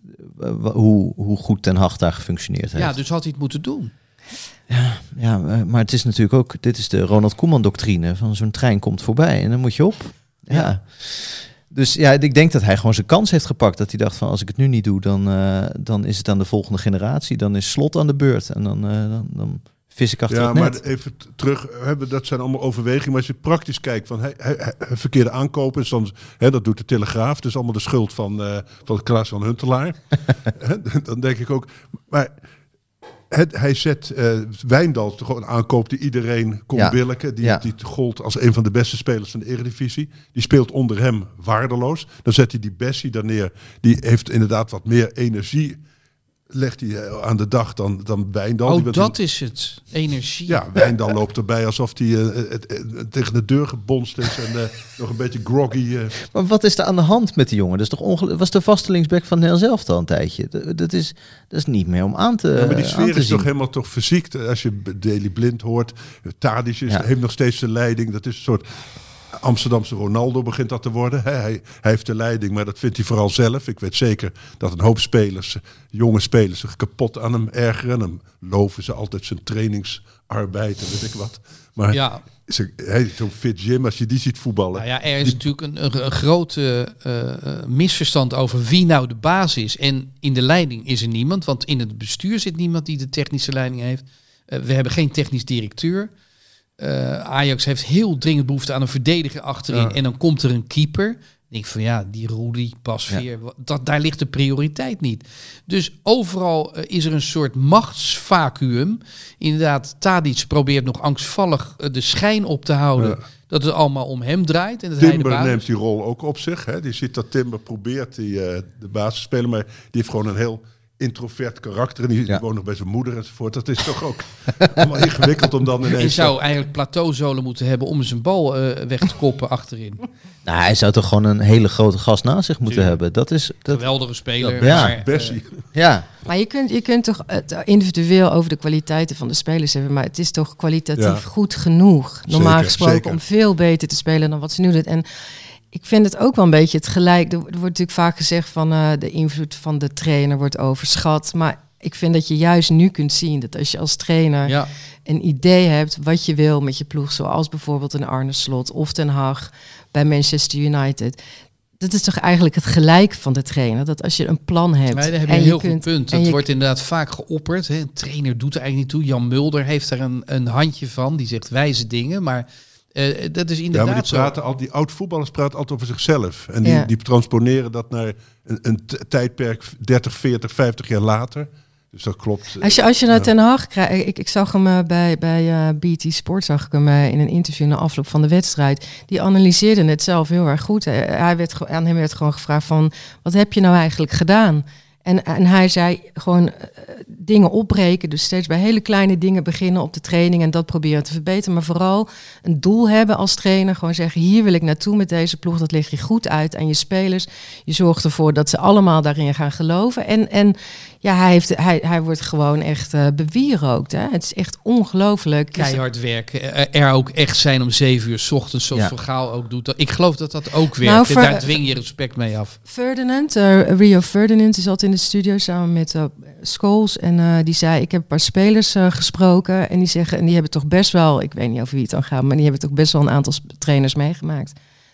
Hoe, hoe goed Ten Hag daar gefunctioneerd heeft. Ja, dus had hij het moeten doen. Ja, eh, maar het is natuurlijk ook, dit is de Ronald Koeman doctrine van zo'n trein komt voorbij en dan moet je op. Ja. Dus ja, ik denk dat hij gewoon zijn kans heeft gepakt. Dat hij dacht van als ik het nu niet doe, dan, eh, dan is het aan de volgende generatie. Dan is slot aan de beurt en dan, dan, dan Ja, maar even terug, hè, dat zijn allemaal overwegingen. Maar als je praktisch kijkt van hij- hij- verkeerde aankopen, is dan, hè, dat doet de Telegraaf. Dus allemaal de schuld van, eh van Klaas van Huntelaar. (laughs) Dan denk ik ook, maar het, hij zet eh Wijndal gewoon een aankoop die iedereen kon Ja. billiken. Die, Ja. die gold als een van de beste spelers van de Eredivisie. Die speelt onder hem waardeloos. Dan zet hij die Bessie daar neer. Die heeft inderdaad wat meer energie. Legt hij eh, aan de dag dan, dan Wijndal. Die Oh, dat is het. Energie. ja, Wijndal loopt erbij alsof hij eh, het- het- tegen de deur gebonst is en eh, (laughs) nog een beetje groggy. eh. Maar wat is er aan de hand met die jongen? Dat is toch ongeluk? Was de vaste linksback van Nel zelf al een tijdje? Dat, dat is, dat is niet meer om aan te Ja, maar die sfeer is zien. toch helemaal toch fysiek. Als je Daily Blind hoort, Tadic is, Ja. heeft nog steeds de leiding. Dat is een soort Amsterdamse Ronaldo begint dat te worden. Hij, heeft de leiding, maar dat vindt hij vooral zelf. Ik weet zeker dat een hoop spelers, jonge spelers, zich kapot aan hem ergeren. Hem loven ze altijd zijn trainingsarbeid en weet ik wat. Maar Ja, ze- hij is zo'n fit gym, als je die ziet voetballen. Nou ja, er is natuurlijk een, een, een grote eh, eh, misverstand over wie nou de baas is. En in de leiding is er niemand, want in het bestuur zit niemand die de technische leiding heeft. Eh, we hebben geen technisch directeur. Eh, Ajax heeft heel dringend behoefte aan een verdediger achterin. Ja. En dan komt er een keeper. Ik denk van ja, die Rudy, Pasveer, dat, daar ligt de prioriteit niet. Dus overal eh, is er een soort machtsvacuum. Inderdaad, Tadic probeert nog angstvallig eh, de schijn op te houden Ja. dat het allemaal om hem draait. En dat hij de Timber neemt die rol ook op zich. Hè. Die ziet dat Timber probeert die, de basis te spelen, maar die heeft gewoon een heel introvert karakter. En die, Ja. woont nog bij zijn moeder enzovoort. Dat is toch ook (laughs) allemaal ingewikkeld om dan Je ineens... zou eigenlijk plateauzolen moeten hebben om zijn bal eh, weg te koppen achterin. (laughs) Nou, hij zou toch gewoon een hele grote gast naast zich moeten hebben. Dat is, dat, Geweldige speler. Ja. maar, eh, Bessie. (laughs) ja, Maar je kunt, je kunt toch het individueel over de kwaliteiten van de spelers hebben. Maar het is toch kwalitatief Ja. goed genoeg. Normaal Zeker, gesproken zeker. om veel beter te spelen dan wat ze nu doen. En ik vind het ook wel een beetje het gelijk. Er, wordt natuurlijk vaak gezegd van eh, de invloed van de trainer wordt overschat. Maar ik vind dat je juist nu kunt zien dat als je als trainer ja. een idee hebt wat je wil met je ploeg, zoals bijvoorbeeld een Arne Slot of Ten Hag bij Manchester United, dat is toch eigenlijk het gelijk van de trainer. Dat als je een plan hebt. Maar daar heb je en een heel kunt- goed punt. Het wordt inderdaad vaak geopperd. Hè. Een trainer doet er eigenlijk niet toe. Jan Mulder heeft er een, een handje van. Die zegt wijze dingen. Maar eh, dat is Ja, inderdaad maar die, zo. praten al, die oud-voetballers praten altijd over zichzelf. En die, Ja. die transponeren dat naar een, een tijdperk 30, 40, 50 jaar later. Dus dat klopt. Als je, als je naar Ja. Ten Hag krijgt, ik, ik zag hem eh, bij, bij eh, BT Sport, zag ik hem eh, in een interview na afloop van de wedstrijd. Die analyseerde het zelf heel erg goed. Eh, Hij werd, aan hem werd gewoon gevraagd van, wat heb je nou eigenlijk gedaan? En, en hij zei gewoon eh, dingen opbreken, dus steeds bij hele kleine dingen beginnen op de training en dat proberen te verbeteren. Maar vooral een doel hebben als trainer, gewoon zeggen, hier wil ik naartoe met deze ploeg, dat leg je goed uit aan je spelers. Je zorgt ervoor dat ze allemaal daarin gaan geloven. En, en ja, hij, heeft, hij, hij wordt gewoon echt eh bewierookt. Hè? Het is echt ongelooflijk. Dus- Keihard werken. Eh, Er ook echt zijn om zeven uur 's ochtends, zoals Ja. Van Gaal ook doet. Ik geloof dat dat ook werkt. Nou, Daar dwing je respect mee af. Ferdinand, eh, Rio Ferdinand, die zat in de studio samen met eh Scholes. En eh, die zei, ik heb een paar spelers eh, gesproken. En die zeggen, en die hebben toch best wel, ik weet niet over wie het dan gaat, maar die hebben toch best wel een aantal trainers meegemaakt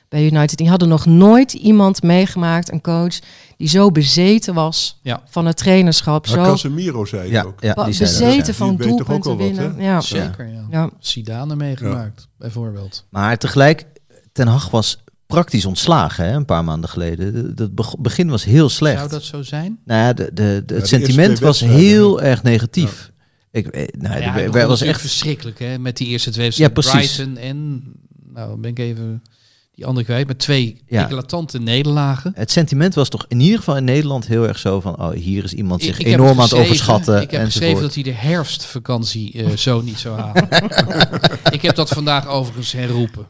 bij United. Die hadden nog nooit iemand meegemaakt, een coach, die zo bezeten was Ja. van het trainerschap. Maar zo Casemiro zei het Ja, ook. ja zei dat, bezeten ja. van Die ook doelpunten wat, winnen. ja. Zeker, ja. Ja. Zidane meegemaakt, bijvoorbeeld. Maar tegelijk, Ten Hag was praktisch ontslagen hè, een paar maanden geleden. Het begin was heel slecht. Zou dat zo zijn? Nou ja, de, de, de- het sentiment was heel erg negatief. Ik, eh, nou, Ja, was echt verschrikkelijk hè, met die eerste twee Ja, wedstrijden. precies. Brighton en, nou dan ben ik even die andere kwijt, met twee Ja. eclatante nederlagen. Het sentiment was toch in ieder geval in Nederland heel erg zo van, oh, hier is iemand zich Ik- ik heb enorm aan het overschatten Ik heb enzovoort. geschreven dat hij de herfstvakantie eh, zo niet zou halen. (laughs) ik heb dat vandaag overigens herroepen.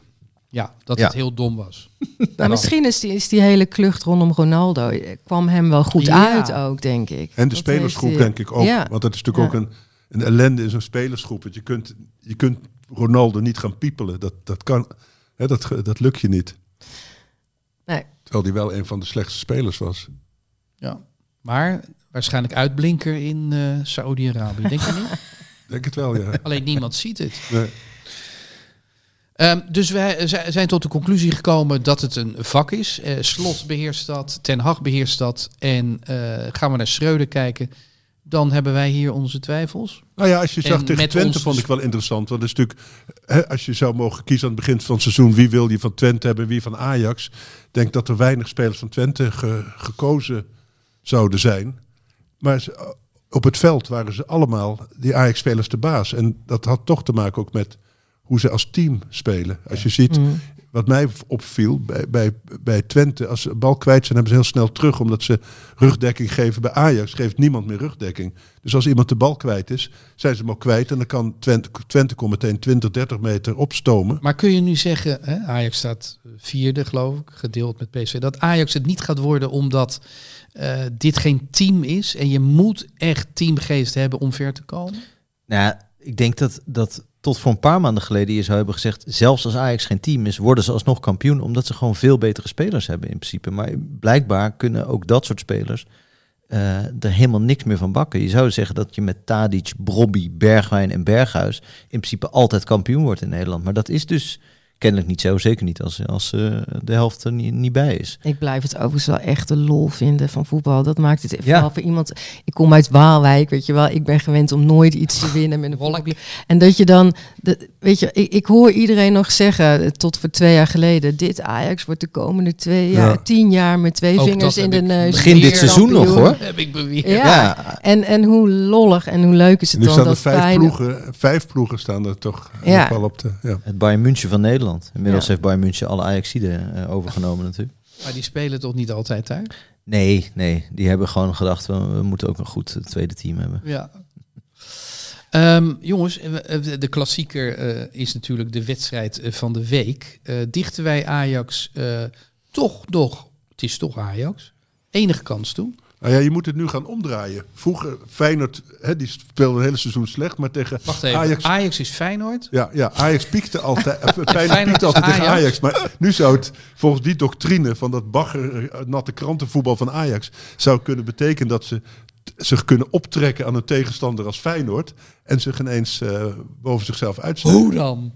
Ja, dat Ja. het heel dom was. (laughs) Maar misschien is die, is die hele klucht rondom Ronaldo, eh, kwam hem wel goed Ja. uit ook, denk ik. En de Dat spelersgroep denk ik ook. Ja. Want dat is natuurlijk Ja. ook een, een ellende in zo'n spelersgroep. Want je kunt, je kunt Ronaldo niet gaan piepelen. Dat, dat, kan, hè, dat, dat lukt je niet. Nee. Terwijl hij wel een van de slechtste spelers was. Ja. Maar waarschijnlijk uitblinker in eh Saoedi-Arabië, denk je niet? (laughs) Denk het wel, ja. Alleen niemand ziet het. Nee. Ehm, dus wij zi- zijn tot de conclusie gekomen dat het een vak is. Eh, Slot beheerst dat, Ten Hag beheerst dat. En eh, gaan we naar Schreuder kijken, dan hebben wij hier onze twijfels. Nou ja, als je zag En tegen Twente ons- vond ik wel interessant. Want het is natuurlijk, hè, als je zou mogen kiezen aan het begin van het seizoen... wie wil je van Twente hebben en wie van Ajax... ik denk dat er weinig spelers van Twente ge- gekozen zouden zijn. Maar ze- op het veld waren ze allemaal, die Ajax-spelers, de baas. En dat had toch te maken ook met hoe ze als team spelen. Als je ziet, Mm. Wat mij opviel bij, bij, bij Twente, als ze bal kwijt zijn, hebben ze heel snel terug, omdat ze rugdekking geven. Bij Ajax geeft niemand meer rugdekking. Dus als iemand de bal kwijt is, zijn ze hem ook kwijt. En dan kan Twente, Twente kon meteen 20, 30 meter opstomen. Maar kun je nu zeggen, hè, Ajax staat vierde geloof ik, gedeeld met PSV, dat Ajax het niet gaat worden omdat eh, dit geen team is en je moet echt teamgeest hebben om ver te komen? Nou, ik denk dat, dat tot voor een paar maanden geleden je zou hebben gezegd, zelfs als Ajax geen team is, worden ze alsnog kampioen, omdat ze gewoon veel betere spelers hebben in principe. Maar blijkbaar kunnen ook dat soort spelers eh, er helemaal niks meer van bakken. Je zou zeggen dat je met Tadic, Brobby, Bergwijn en Berghuis in principe altijd kampioen wordt in Nederland. Maar dat is dus kennelijk niet zo, zeker niet als, als eh, de helft er niet, niet bij is. Ik blijf het overigens wel echt de lol vinden van voetbal. Dat maakt het Ja. vooral voor iemand. Ik kom uit Waalwijk, weet je wel. Ik ben gewend om nooit iets te winnen met een Wolk. voetbalclub. En dat je dan, de, weet je, ik, ik hoor iedereen nog zeggen eh, tot voor twee jaar geleden: dit Ajax wordt de komende twee jaar, Ja. tien jaar met twee Ook vingers in de neus. Begin dit seizoen nog, hoor. Heb ik beweerd. Ja. Ja. En, en hoe lollig en hoe leuk is het Nu dan staan er dat vijf ploegen, vijf ploegen staan er toch Ja. op de... Ja. Het Bayern München van Nederland. Inmiddels Ja. heeft Bayern München alle Ajaxiden eh, overgenomen natuurlijk. Maar die spelen toch niet altijd daar? Nee, nee, die hebben gewoon gedacht, we, we moeten ook een goed eh, tweede team hebben. Ja. Ehm, jongens, eh, de klassieker eh, is natuurlijk de wedstrijd van de week. Eh, dichten wij Ajax eh, toch nog, het is toch Ajax, enige kans toe? Nou ja, je moet het nu gaan omdraaien. Vroeger, Feyenoord, hè, die speelde een hele seizoen slecht, maar tegen Wacht even, Ajax... Ajax, is Feyenoord. Ja, ja, Ajax piekte altijd, eh, Feyenoord (laughs) Feyenoord piekte altijd tegen Ajax. Maar nu zou het volgens die doctrine van dat bagger, eh, natte krantenvoetbal van Ajax... zou kunnen betekenen dat ze zich kunnen optrekken aan een tegenstander als Feyenoord... en zich ineens eh, boven zichzelf uitsteken. Hoe dan?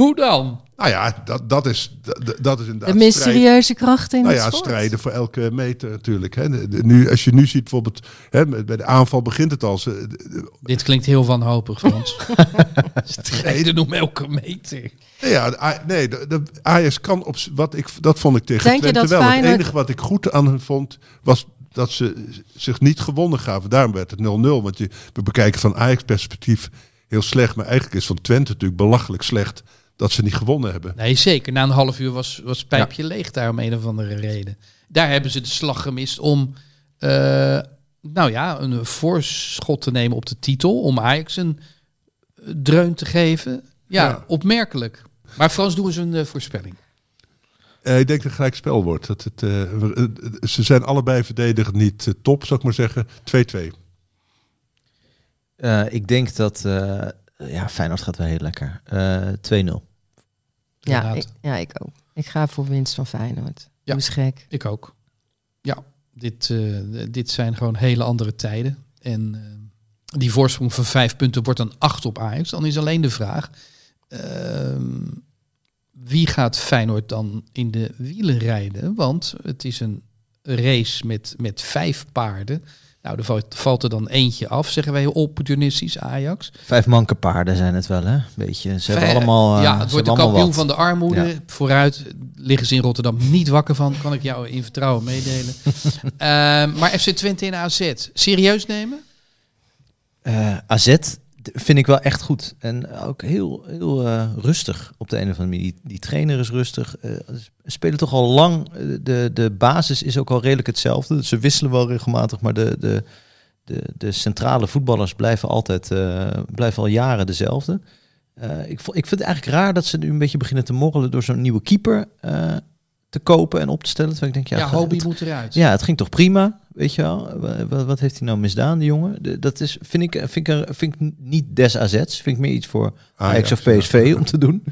Hoe dan? Nou ja, dat, dat, is, dat, dat is inderdaad... De strijd- mysterieuze kracht in Nou het ja, sport. strijden voor elke meter natuurlijk. Hè. De- de- Nu, als je nu ziet bijvoorbeeld, hè, met- bij de aanval begint het al. Ze- de- de- Dit klinkt heel wanhopig, Frans. (laughs) Strijden om elke meter. Nee, ja, nee, de, de Ajax kan op wat ik dat vond ik tegen Denk je Twente dat wel. Feyenoord- Het enige wat ik goed aan hen vond was dat ze zich niet gewonnen gaven. Daarom werd het 0-0. Want je, we bekijken van Ajax perspectief heel slecht, maar eigenlijk is van Twente natuurlijk belachelijk slecht dat ze niet gewonnen hebben. Nee, zeker. Na een half uur was, was het pijpje leeg daar om een of andere reden. Daar hebben ze de slag gemist om, eh, nou ja, een voorschot te nemen op de titel. Om Ajax een eh, dreun te geven. Ja, Ja. opmerkelijk. Maar Frans, doe eens een eh, voorspelling. Eh, ik denk dat het gelijk spel wordt. Dat het, ze zijn allebei verdedigend niet top, zou ik maar zeggen. 2-2. Eh, ik denk dat eh, ja, Feyenoord gaat wel heel lekker. Eh 2-0. Ja, ik, ja, ik ook. Ik ga voor winst van Feyenoord. Ja. Hoe is gek. Ik ook. Ja, dit, eh, dit zijn gewoon hele andere tijden. En eh, die voorsprong van vijf punten wordt dan acht op Ajax. Dan is alleen de vraag, ehm, wie gaat Feyenoord dan in de wielen rijden? Want het is een race met, met vijf paarden. Nou, er valt, valt er dan eentje af, zeggen wij opportunistisch, Ajax. Vijf manke paarden zijn het wel, hè? Beetje. Ze hebben Vij- allemaal. eh, ja, het wordt de kampioen van de armoede. Ja. Vooruit liggen ze in Rotterdam niet wakker van. Kan ik jou in vertrouwen meedelen. (laughs) Ehm, maar FC Twente en AZ, serieus nemen? Eh, AZ vind ik wel echt goed. En ook heel, heel eh, rustig op de een of andere manier. Die, die trainer is rustig. Eh, ze spelen toch al lang. Eh, De, de basis is ook al redelijk hetzelfde. Ze wisselen wel regelmatig, maar de, de, de, de centrale voetballers blijven altijd blijven al jaren dezelfde. Ik, ik vind het eigenlijk raar dat ze nu een beetje beginnen te morrelen door zo'n nieuwe keeper te kopen en op te stellen. Terwijl ik denk, ja, Ja, het- moet eruit. ja, het ging toch prima, weet je wel. Wa- wa- Wat, heeft hij nou misdaan, die jongen? De- Dat is, vind ik, vind ik, er- vind ik niet des AZ's. Vind ik meer iets voor Ajax of ja. PSV om te doen.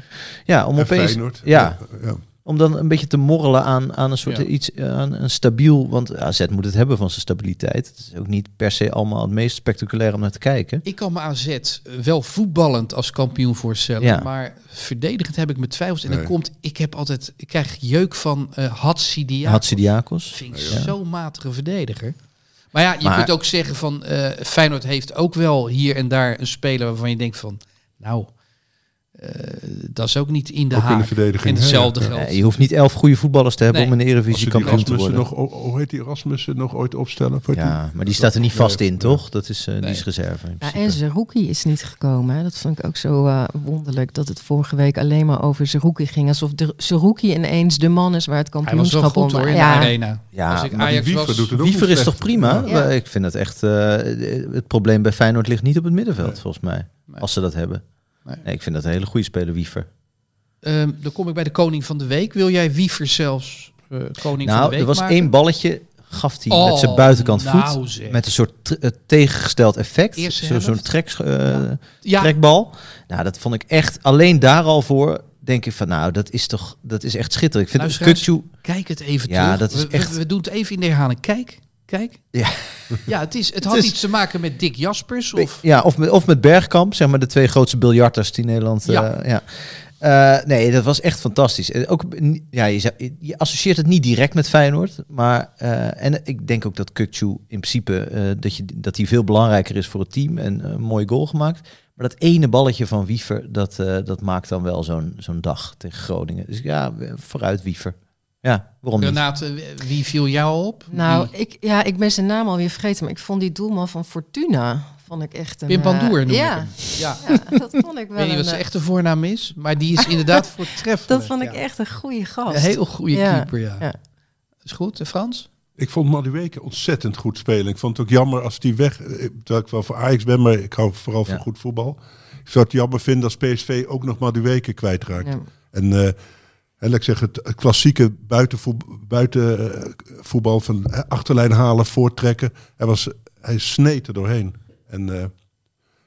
Ja, om En opeens... Ja, ja. Om dan een beetje te morrelen aan, aan een soort Ja. iets, aan een stabiel... Want AZ moet het hebben van zijn stabiliteit. Het is ook niet per se allemaal het meest spectaculair om naar te kijken. Ik kan me AZ wel voetballend als kampioen voorstellen. Ja. Maar verdedigend heb ik mijn twijfels. En dan komt, ik heb altijd, ik krijg jeuk van uh, Hatsidiakos. Hatsidiakos. Vind ik Ja. zo'n matige verdediger. Maar ja, je Maar- kunt ook zeggen van eh, Feyenoord heeft ook wel hier en daar een speler waarvan je denkt van, nou, eh, dat is ook niet in de Ook in de verdediging, En hè, hetzelfde ja. geldt. Nee, je hoeft niet elf goede voetballers te hebben Nee. om een Eredivisie kampioen te worden. nog, hoe heet die Rasmussen nog ooit opstellen? Voor Ja, maar die staat er niet vast in, toch? Dat is, eh, die is reserve. in Ja, en Zerouki is niet gekomen. Hè. Dat vond ik ook zo eh, wonderlijk. Dat het vorige week alleen maar over Zerouki ging. Alsof de Zerouki ineens de man is waar het Hij was wel kampioenschap goed om hoor in ja. de arena. Ja, Als ik Ajax Wiever was, doet het ook Wiever is toch prima? Ik vind het echt. eh, het probleem bij Feyenoord ligt niet op het middenveld, Nee. volgens mij. Nee. Als ze dat hebben. Nee. Nee, ik vind dat een hele goede speler, Wiever. Ehm, dan kom ik bij de koning van de week. Wil jij Wiever zelfs eh, koning van de Nou, week er was maken? één balletje, gaf hij met Oh, zijn buitenkant nou voet. zeg. Met een soort eh, tegengesteld effect. Zo- Zo'n trek, eh, Ja, trekbal. Nou, dat vond ik echt alleen daar al voor. Denk ik van, nou, dat is toch, dat is echt schitterend. Ik vind Luisteraars, Kutsu, kijk het even Ja, terug. dat is we, we- echt- We, doen het even in de herhaling. Kijk, kijk. Ja. Ja, het, is, (laughs) het had is- iets te maken met Dick Jaspers. Of, ja, of met, of met Bergkamp, zeg maar de twee grootste biljarters die Nederland. eh, Ja. ja. Eh, nee, dat was echt fantastisch. En Ook, ja, je, zou- je associeert het niet direct met Feyenoord. Maar, eh, en ik denk ook dat Kukcu in principe dat, je, dat hij veel belangrijker is voor het team. En een mooie goal gemaakt. Maar dat ene balletje van Wiever, dat, dat maakt dan wel zo'n zo'n dag tegen Groningen. Dus ja, vooruit Wiever. Ja, waarom niet? Renate, wie viel jou op? Nou, Wie? ik, ja, ik ben zijn naam alweer vergeten. Maar ik vond die doelman van Fortuna... Vond ik echt een... Pim Pandoer eh, noem ja, ik hem. Ja. ja, dat vond ik Ik wel weet niet wat een, zijn eh, echte voornaam is, maar die is inderdaad (laughs) voortreffelijk. Dat vond ik Ja. echt een goede gast. Een heel goede Ja, keeper, ja. ja. Is goed, Frans? Ik vond Madueke ontzettend goed spelen. Ik vond het ook jammer als die weg... eh, Terwijl ik wel voor Ajax ben, maar ik hou vooral van goed voetbal. Ik zou het jammer vinden als PSV ook nog Madueke kwijtraakt. Ja. En, eh en ik zeggen, het, klassieke buitenvoetbal, buitenvoetbal van eh, achterlijn halen, voortrekken. Hij, was, hij sneed er doorheen. En, eh,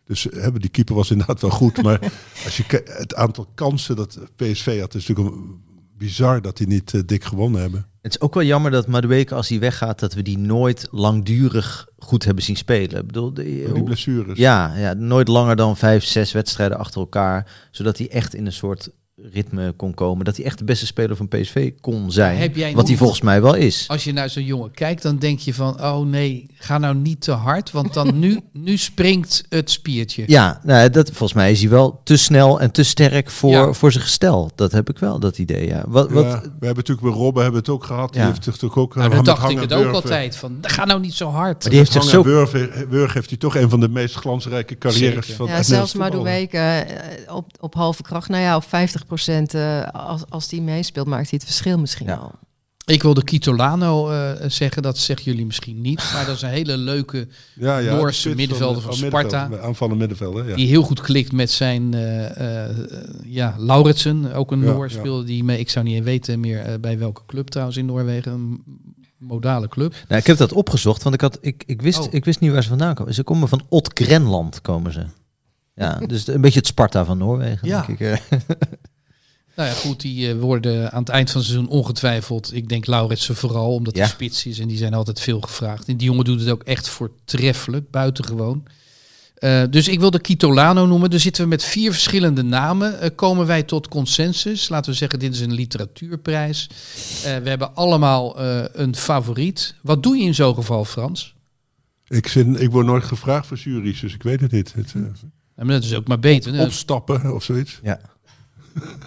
dus hebben die keeper was (laughs) inderdaad wel goed. Maar als je het aantal kansen dat PSV had, is natuurlijk een, bizar dat die niet eh, dik gewonnen hebben. Het is ook wel jammer dat Madueke, als hij weggaat, dat we die nooit langdurig goed hebben zien spelen. Ik bedoel, de, Die blessures. ja, ja, nooit langer dan vijf, zes wedstrijden achter elkaar. Zodat hij echt in een soort ritme kon komen. Dat hij echt de beste speler van PSV kon zijn. Heb jij wat hij volgens mij wel is. Als je naar zo'n jongen kijkt, dan denk je van... oh nee, ga nou niet te hard, want dan nu, (laughs) nu springt het spiertje. Ja, nou, dat, volgens mij is hij wel te snel en te sterk voor, Ja. voor zijn gestel. Dat heb ik wel, dat idee. Ja. Wat, wat, Ja, we hebben natuurlijk bij Robben hebben we het ook gehad. Die Ja. heeft zich toch ook Nou, eh, dan met dacht ik het ook altijd, van ga nou niet zo hard. Maar die heeft zich zo... Wurf heeft hij toch een van de meest glansrijke carrières Zeker. van Ja, zelfs. Madueke eh, op, op halve kracht. Nou ja, op 50 procent. Als, als die meespeelt, maakt hij het verschil misschien Ja. al. Ik wilde Kitolano eh, zeggen, dat zeggen jullie misschien niet. (laughs) Maar dat is een hele leuke, Ja, ja, Noorse middenvelder van middenveld, Sparta. Aanvallen middenvelder, ja. die heel goed klikt met zijn, eh, eh, ja, Lauritsen. Ook een Ja, Noor ja. speelde die mee. Ik zou niet weten meer eh, bij welke club trouwens in Noorwegen. Een modale club. Nou, ik heb dat opgezocht, want ik, had, ik, ik, wist, Oh. ik wist niet waar ze vandaan komen. Ze komen van Ot Grenland, komen ze. Ja, dus een beetje het Sparta van Noorwegen, Ja. denk ik. (laughs) Nou ja, goed, die eh, worden aan het eind van het seizoen ongetwijfeld. Ik denk Lauritsen vooral, omdat Ja. hij spits is en die zijn altijd veel gevraagd. En die jongen doet het ook echt voortreffelijk, buitengewoon. Eh, dus ik wilde Kitolano noemen. Dus zitten we met vier verschillende namen. Eh, komen wij tot consensus. Laten we zeggen, dit is een literatuurprijs. Eh, we hebben allemaal eh, een favoriet. Wat doe je in zo'n geval, Frans? Ik, zin, ik word nooit gevraagd voor juries, dus ik weet het niet. Het, Ja, maar dat is ook maar beter. opstappen of zoiets. ja.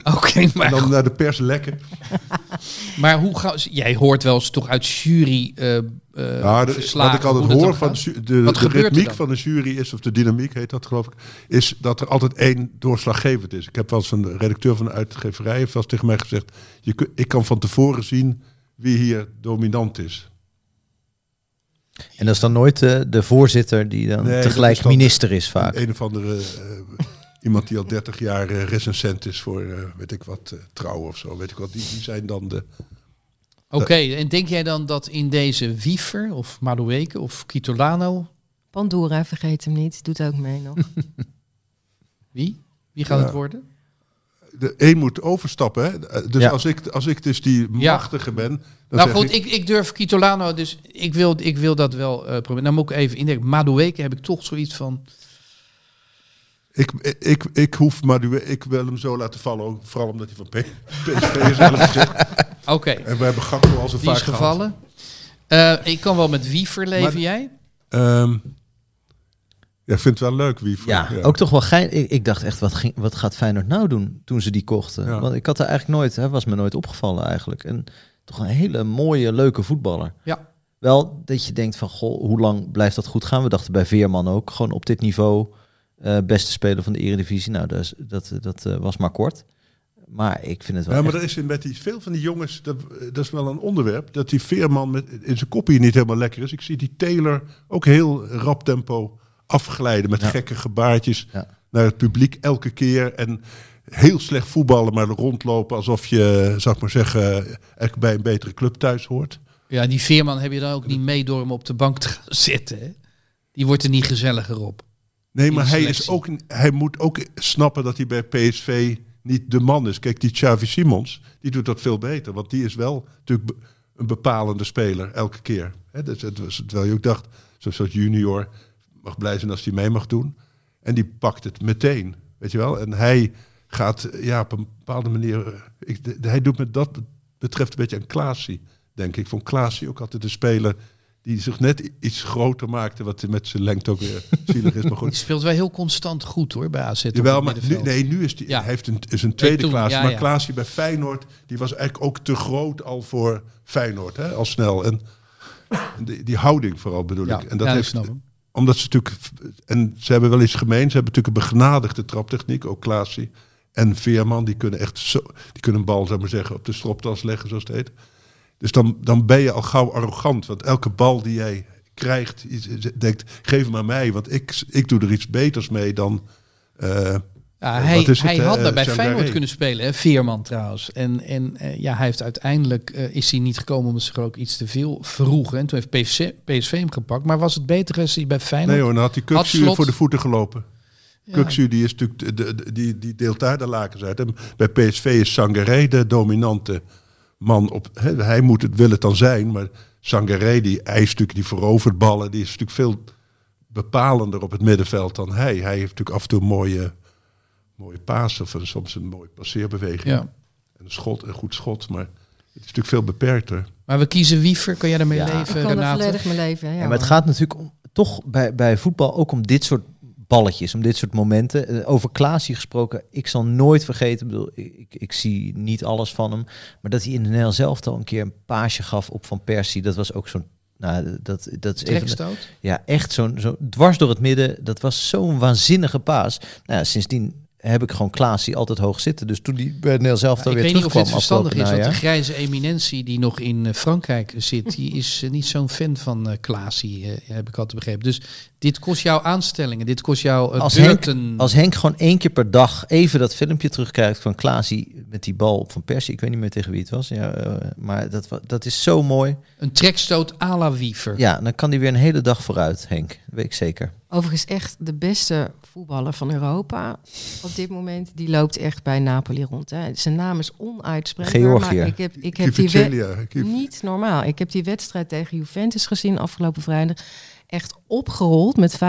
(laughs) Oké, En maar, dan naar de pers lekken. (laughs) maar hoe ga, jij hoort wel eens toch uit jury eh eh, de- verslagen wat ik altijd hoor dan van de, de, ritmiek van de jury is, of de dynamiek heet dat geloof ik, is dat er altijd één doorslaggevend is. Ik heb wel eens een redacteur van de uitgeverij heeft wel eens tegen mij gezegd, je, ik kan van tevoren zien wie hier dominant is. En dat is dan nooit eh, de voorzitter die dan Nee, tegelijk is minister is vaak. Een of andere, eh, iemand die al 30 jaar eh, recensent is voor, eh, weet ik wat, eh, trouw of zo, weet ik wat. Die, die zijn dan de... Oké, en denk jij dan dat in deze Wiever of Madueke of Kitolano, Pandora, vergeet hem niet. Doet ook mee nog. (laughs) wie? Wie gaat Ja. het worden? De een moet overstappen, hè? Dus Ja. als, ik, als ik dus die Ja. machtige ben, dan nou zeg goed, ik, ik durf Kitolano, dus ik wil, ik wil dat wel eh proberen. Dan moet ik even indenken. Madueke heb ik toch zoiets van... Ik, ik, ik hoef maar ik wil hem zo laten vallen, ook vooral omdat hij van P- PSV is. (laughs) Oké, En we hebben Gakpo al zo die vaak is gehad. gevallen. Eh, ik kan wel met Wiever leven, Maar- jij? Ehm, ja, ik vind het wel leuk wie. Ja, ook toch wel gein. Ik, ik dacht echt, wat, ging, wat gaat Feyenoord nou doen toen ze die kochten? Ja. Want ik had er eigenlijk nooit, hè, was me nooit opgevallen eigenlijk. En toch een hele mooie, leuke voetballer. Ja. Wel dat je denkt van, goh, hoe lang blijft dat goed gaan? We dachten bij Veerman ook, gewoon op dit niveau, eh, beste speler van de Eredivisie. Nou, dat, is- dat, dat eh, was maar kort. Maar ik vind het wel Ja, maar echt- er is in met die, veel van die jongens, dat, dat is wel een onderwerp, dat die Veerman met, in zijn kopie niet helemaal lekker is. Ik zie die Taylor ook heel rap tempo afglijden met Ja. gekke gebaartjes Ja. naar het publiek elke keer. En heel slecht voetballen, maar rondlopen alsof je, zou ik maar zeggen, echt bij een betere club thuis hoort. Ja, die Veerman heb je dan ook niet mee door hem op de bank te gaan (laughs) zitten. Hè? Die wordt er niet gezelliger op. Nee, maar hij, is ook, hij moet ook snappen dat hij bij PSV niet de man is. Kijk, die Xavi Simons, die doet dat veel beter. Want die is wel natuurlijk een bepalende speler elke keer. Dus het was, terwijl je ook dacht, zo'n junior mag blij zijn als hij mee mag doen. En die pakt het meteen, weet je wel. En hij gaat ja, op een bepaalde manier... eh, Ik, de- hij doet met dat betreft een beetje aan Klaasie, denk ik. Ik vond Klaasie ook altijd een speler die zich net iets groter maakte... wat met zijn lengte ook weer (laughs) zielig is. Maar Die goed, speelt wel heel constant goed hoor, bij AZ. Jawel, maar nu, nee, nu is die, Ja. hij heeft een, is een tweede toen, Klaas. ja, maar ja. Klaasje bij Feyenoord, die was eigenlijk ook te groot al voor Feyenoord, hè, al snel. En die, die houding vooral bedoel ik. En dat heeft, omdat ze natuurlijk, en ze hebben wel iets gemeen, ze hebben natuurlijk een begenadigde traptechniek, ook Klaasje. En Veerman, die kunnen echt zo, die kunnen een bal, zou maar zeggen, op de stropdas leggen, zoals het heet. Dus dan, dan ben je al gauw arrogant, want elke bal die jij krijgt, je denkt, geef hem aan mij, want ik, ik doe er iets beters mee dan... eh, Ja, Eh, hij het, hij eh, had daar bij Feyenoord kunnen spelen, hè? Veerman trouwens. En, en eh, ja, hij heeft uiteindelijk eh, is hij niet gekomen omdat ze ook iets te veel vroegen. En toen heeft PSV, PSV hem gepakt. Maar was het beter als hij bij Feyenoord? Nee hoor, dan had Had Kuksu Slot- voor de voeten gelopen. Ja. Kuksu die is natuurlijk de, de- de- die, die deelt daar de lakens uit. En bij PSV is Sangaré de dominante man op. Hè, hij moet het wil het dan zijn, maar Sangaré die eist natuurlijk die verovert ballen, die is natuurlijk veel bepalender op het middenveld dan hij. Hij heeft natuurlijk af en toe mooie mooie paas of een, soms een mooie passeerbeweging. Ja. En een schot, een goed schot, maar het is natuurlijk veel beperkter. Maar we kiezen Wiever. Kan jij daarmee Ja. Ik leven, kan er volledig mijn leven. Ja, Ja, maar het gaat natuurlijk om, toch bij, bij voetbal ook om dit soort balletjes, om dit soort momenten. Eh, Over Klaasie gesproken, ik zal nooit vergeten, ik, bedoel, ik, ik zie niet alles van hem, maar dat hij in de NL zelf al een keer een paasje gaf op Van Persie, dat was ook zo'n, nou, dat, dat is even, ja, echt zo'n, zo dwars door het midden, dat was zo'n waanzinnige paas. Nou, ja, sindsdien heb ik gewoon Klaasie altijd hoog zitten, dus toen die bij NL zelf Ja, dan ik weer weet niet of dit terugkwam verstandig is, want de grijze eminentie die nog in eh, Frankrijk zit, die is eh, niet zo'n fan van Klaasie, eh, heb ik altijd begrepen. Dus dit kost jou aanstellingen, dit kost jou uh, Als Henk, beurten. als Henk gewoon één keer per dag even dat filmpje terugkrijgt van Klaasie met die bal op van Persie. Ik weet niet meer tegen wie het was. Ja, eh, maar dat, dat is zo mooi. Een trekstoot à la Wiever. Ja, dan kan hij weer een hele dag vooruit, Henk. Dat weet ik zeker. Overigens echt de beste voetballer van Europa op dit moment. Die loopt echt bij Napoli rond. Hè. Zijn naam is onuitspreekbaar. Georgië. Maar ik heb, ik heb die niet normaal. Ik heb die wedstrijd tegen Juventus gezien afgelopen vrijdag. Echt opgerold met 5-0.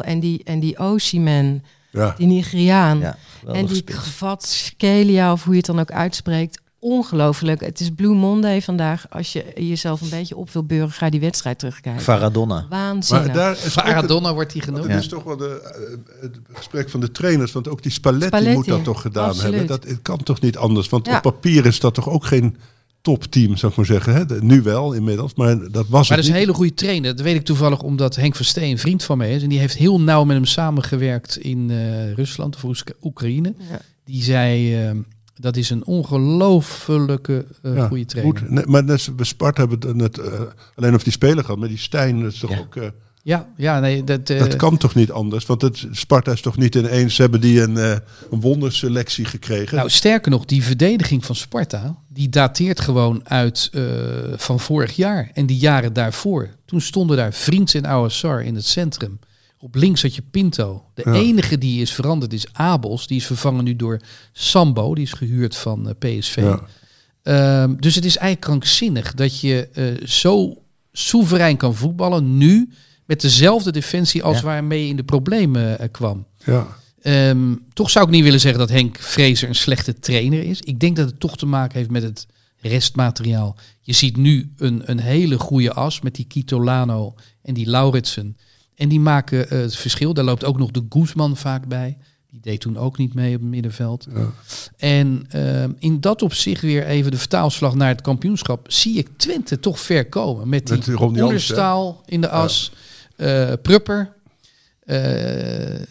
En die, en die Osimhen, ja. die Nigeriaan. Ja, en die spits. Kvaratskhelia, of hoe je het dan ook uitspreekt. Ongelooflijk. Het is Blue Monday vandaag. Als je jezelf een beetje op wil beuren, ga die wedstrijd terugkijken. Varadonna. Waanzinnig. Maar daar Maradona wordt hij Want genoemd. het is toch wel de, eh, het gesprek van de trainers, want ook die Spalletti, Spalletti, moet dat toch gedaan absoluut. hebben. Dat het kan toch niet anders, want Ja. op papier is dat toch ook geen topteam, zou ik maar zeggen. Hè? De- Nu wel inmiddels, maar dat was Maar het dat is een hele goede trainer. Dat weet ik toevallig omdat Henk Versteen een vriend van mij is. En die heeft heel nauw met hem samengewerkt in eh, Rusland of Oekraïne. Ja. Die zei, eh, dat is een ongelofelijke eh Ja, goede trainer. goed. Nee, maar net Sparta hebben we het net eh, alleen over die speler gehad, maar die Stijn dat is toch Ja. ook... Ja, ja nee, dat, eh, dat kan toch niet anders? Want het, Sparta is toch niet ineens, hebben die een, eh, een wonderselectie gekregen? Nou, sterker nog, die verdediging van Sparta, die dateert gewoon uit eh, van vorig jaar en die jaren daarvoor. Toen stonden daar Vriends en Ouassar in het centrum. Op links had je Pinto. De Ja. enige die is veranderd is Abels. Die is vervangen nu door Sambo. Die is gehuurd van PSV. Ja. Ehm, dus het is eigenlijk krankzinnig dat je zo soeverein kan voetballen nu met dezelfde defensie als Ja. waarmee je in de problemen eh, kwam. ja. Ehm, toch zou ik niet willen zeggen dat Henk Vrezer een slechte trainer is. Ik denk dat het toch te maken heeft met het restmateriaal. Je ziet nu een, een hele goede as met die Kitolano en die Lauritsen. En die maken eh, het verschil. Daar loopt ook nog de Guzman vaak bij. Die deed toen ook niet mee op het middenveld. Ja. En ehm, in dat opzicht weer even de vertaalslag naar het kampioenschap. Zie ik Twente toch ver komen. Met die Met? Oenerstaal in de as. Prupper. eh, eh,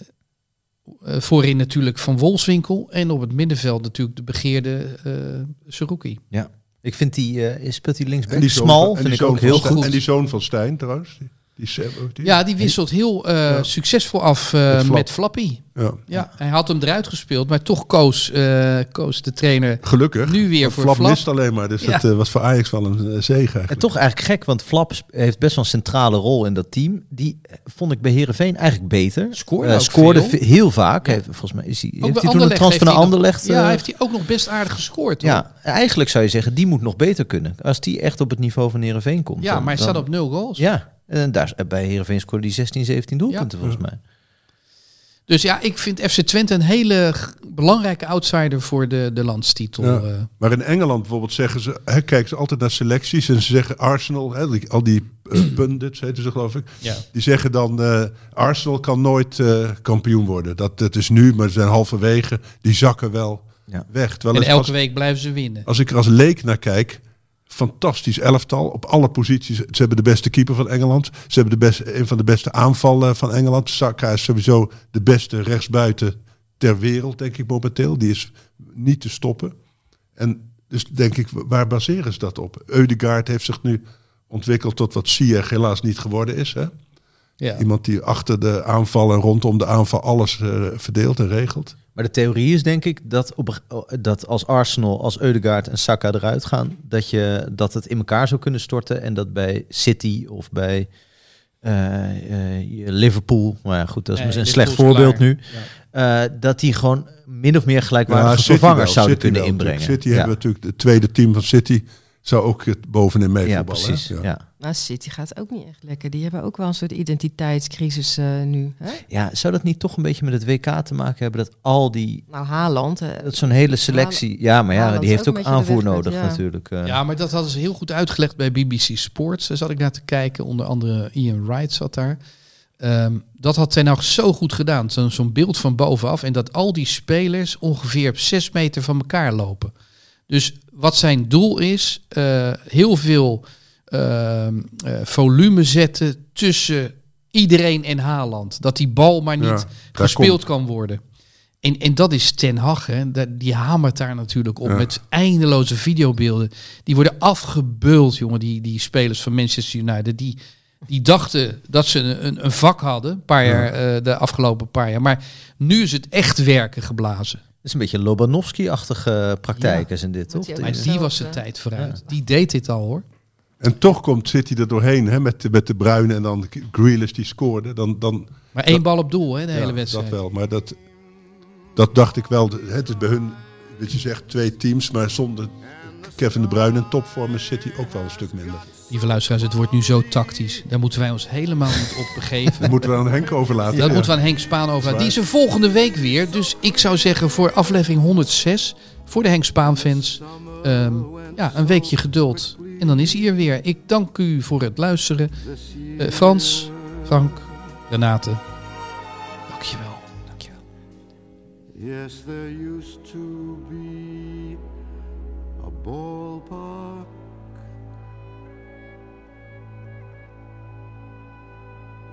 voorin natuurlijk Van Wolfswinkel. En op het middenveld natuurlijk de begeerde eh Seruki. Ik vind die, eh, speelt die linksback En die zoon smal, vind ik ook heel Stijn- goed. En die zoon van Stijn trouwens. Die, die, Ja, die wisselt heel eh, Ja. succesvol af eh, Met Flap. met Flappy. ja. Ja, hij had hem eruit gespeeld, maar toch koos, eh, koos de trainer Gelukkig. nu weer voor Flap Flap. mist alleen maar. Dus Ja. dat was voor Ajax wel een uh, zege. En toch eigenlijk gek, want Flap heeft best wel een centrale rol in dat team. Die vond ik bij Herenveen eigenlijk beter. Scoorde scoorde veel. heel vaak. Heeft, volgens mij is hij, heeft bij hij toen een Anderlecht transfer naar heeft Anderlecht. Ja, heeft hij ook nog best aardig gescoord. hoor. ja, eigenlijk zou je zeggen, die moet nog beter kunnen. Als die echt op het niveau van Herenveen komt. ja dan- maar hij dan- staat op nul goals. Ja, en daar, bij Herenveen scoorde hij 16, 17 doelpunten volgens mij. Dus ja, ik vind FC Twente een hele belangrijke outsider voor de, de landstitel. Ja. eh. Maar in Engeland bijvoorbeeld zeggen ze, hè, kijken ze altijd naar selecties en ze zeggen Arsenal, hè, die- al die eh, (clears throat) pundits heten ze geloof ik, ja. die zeggen dan eh, Arsenal kan nooit eh, kampioen worden. Dat, dat is nu, maar ze zijn halverwege, die zakken wel Ja. weg. Terwijl En als, elke als, week blijven ze winnen. als ik er als leek naar kijk, fantastisch elftal op alle posities. Ze hebben de beste keeper van Engeland. Ze hebben de beste, een van de beste aanvallen van Engeland. Saka is sowieso de beste rechtsbuiten ter wereld, denk ik momenteel. Die is niet te stoppen. En dus denk ik, waar baseren ze dat op? Eudegaard heeft zich nu ontwikkeld tot wat Ziyech helaas niet geworden is. Hè? Ja. Iemand die achter de aanval en rondom de aanval alles eh, verdeelt en regelt. Maar de theorie is denk ik dat, op, dat als Arsenal, als Eudegaard en Saka eruit gaan, dat, je, dat het in elkaar zou kunnen storten. En dat bij City of bij eh, eh, Liverpool, maar ja, goed, dat is Nee, misschien een slecht Liverpool voorbeeld klaar. nu. eh, dat die gewoon min of meer gelijkwaardige Ja, vervangers zouden City kunnen wel, inbrengen. natuurlijk. City Ja. hebben natuurlijk het tweede team van City zou ook het bovenin mee Ja, hè? precies. Ja. Ja. Nou, City gaat ook niet echt lekker. Die hebben ook wel een soort identiteitscrisis eh, nu. Hè? ja, zou dat niet toch een beetje met het WK te maken hebben? Dat al die, Nou, Haaland. eh, dat zo'n hele selectie... Ja, maar ja, Haaland die heeft ook aanvoer met- nodig ja. natuurlijk. eh. Ja, maar dat hadden ze heel goed uitgelegd bij BBC Sports. Daar zat ik naar te kijken. Onder andere Ian Wright zat daar. Ehm, dat had Ten Hag zo goed gedaan. Zo'n zo'n beeld van bovenaf. En dat al die spelers ongeveer op zes meter van elkaar lopen. Dus wat zijn doel is, eh, heel veel ehm, eh, volume zetten tussen iedereen en Haaland. Dat die bal maar niet Ja, gespeeld komt. kan worden. En, en dat is Ten Hag, hè. Die hamert daar natuurlijk op Ja. met eindeloze videobeelden. Die worden afgebeuld, jongen, die, die spelers van Manchester United. Die, die dachten dat ze een, een, vak hadden, een paar jaar, eh, de afgelopen paar jaar. Maar nu is het echt werken geblazen. Het is een beetje Lobanovski-achtige praktijken zijn dit, toch? Maar die was Hetzelfde. de tijd vooruit. Die deed dit al, hoor. En toch komt City er doorheen hè, met, de- met de Bruine en dan Grealish die scoorde. Dan, dan, Maar één bal op doel, hè, de ja, hele wedstrijd. Dat wel, maar dat, dat dacht ik wel. Het is bij hun, wat je zegt, twee teams, maar zonder Kevin de Bruyne in topvorm is City ook wel een stuk minder. Lieve luisteraars, het wordt nu zo tactisch. Daar moeten wij ons helemaal niet op begeven. Dat moeten we aan Henk overlaten. Dat Ja. moeten we aan Henk Spaan over. Die is er volgende week weer. Dus ik zou zeggen voor aflevering 106, voor de Henk Spaan fans, ehm, ja, een weekje geduld. En dan is hij er weer. Ik dank u voor het luisteren. Eh, Frans, Frank, Renate, dankjewel. dankjewel. Yes, there used to be